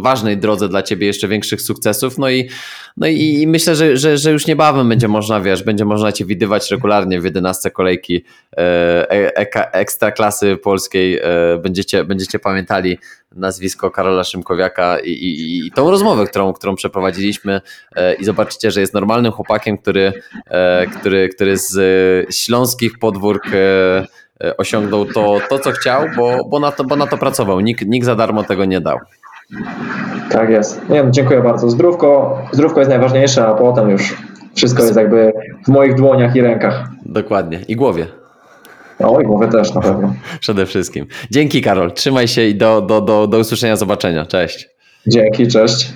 ważnej drodze dla Ciebie jeszcze większych sukcesów. No i, no i, i myślę, że, że, że już niebawem będzie można, wiesz, będzie można Cię widywać regularnie w 11 kolejki e, e, ekstraklasy polskiej. E, będziecie, będziecie pamiętali nazwisko Karola Szymkowiaka i, i, i tą rozmowę, którą, którą przeprowadziliśmy e, i zobaczycie, że jest normalnym chłopakiem, który, e, który, który z śląskich podwórk e, osiągnął to, to co chciał, bo, bo, na to, bo na to pracował. Nikt, nikt za darmo tego nie dał. Tak jest. Nie, no, dziękuję bardzo. Zdrówko, zdrówko jest najważniejsze, a potem już wszystko jest jakby w moich dłoniach i rękach. Dokładnie. I głowie. O, i głowy też na pewno. [laughs] Przede wszystkim. Dzięki Karol. Trzymaj się i do, do, do, do usłyszenia, zobaczenia. Cześć. Dzięki, cześć.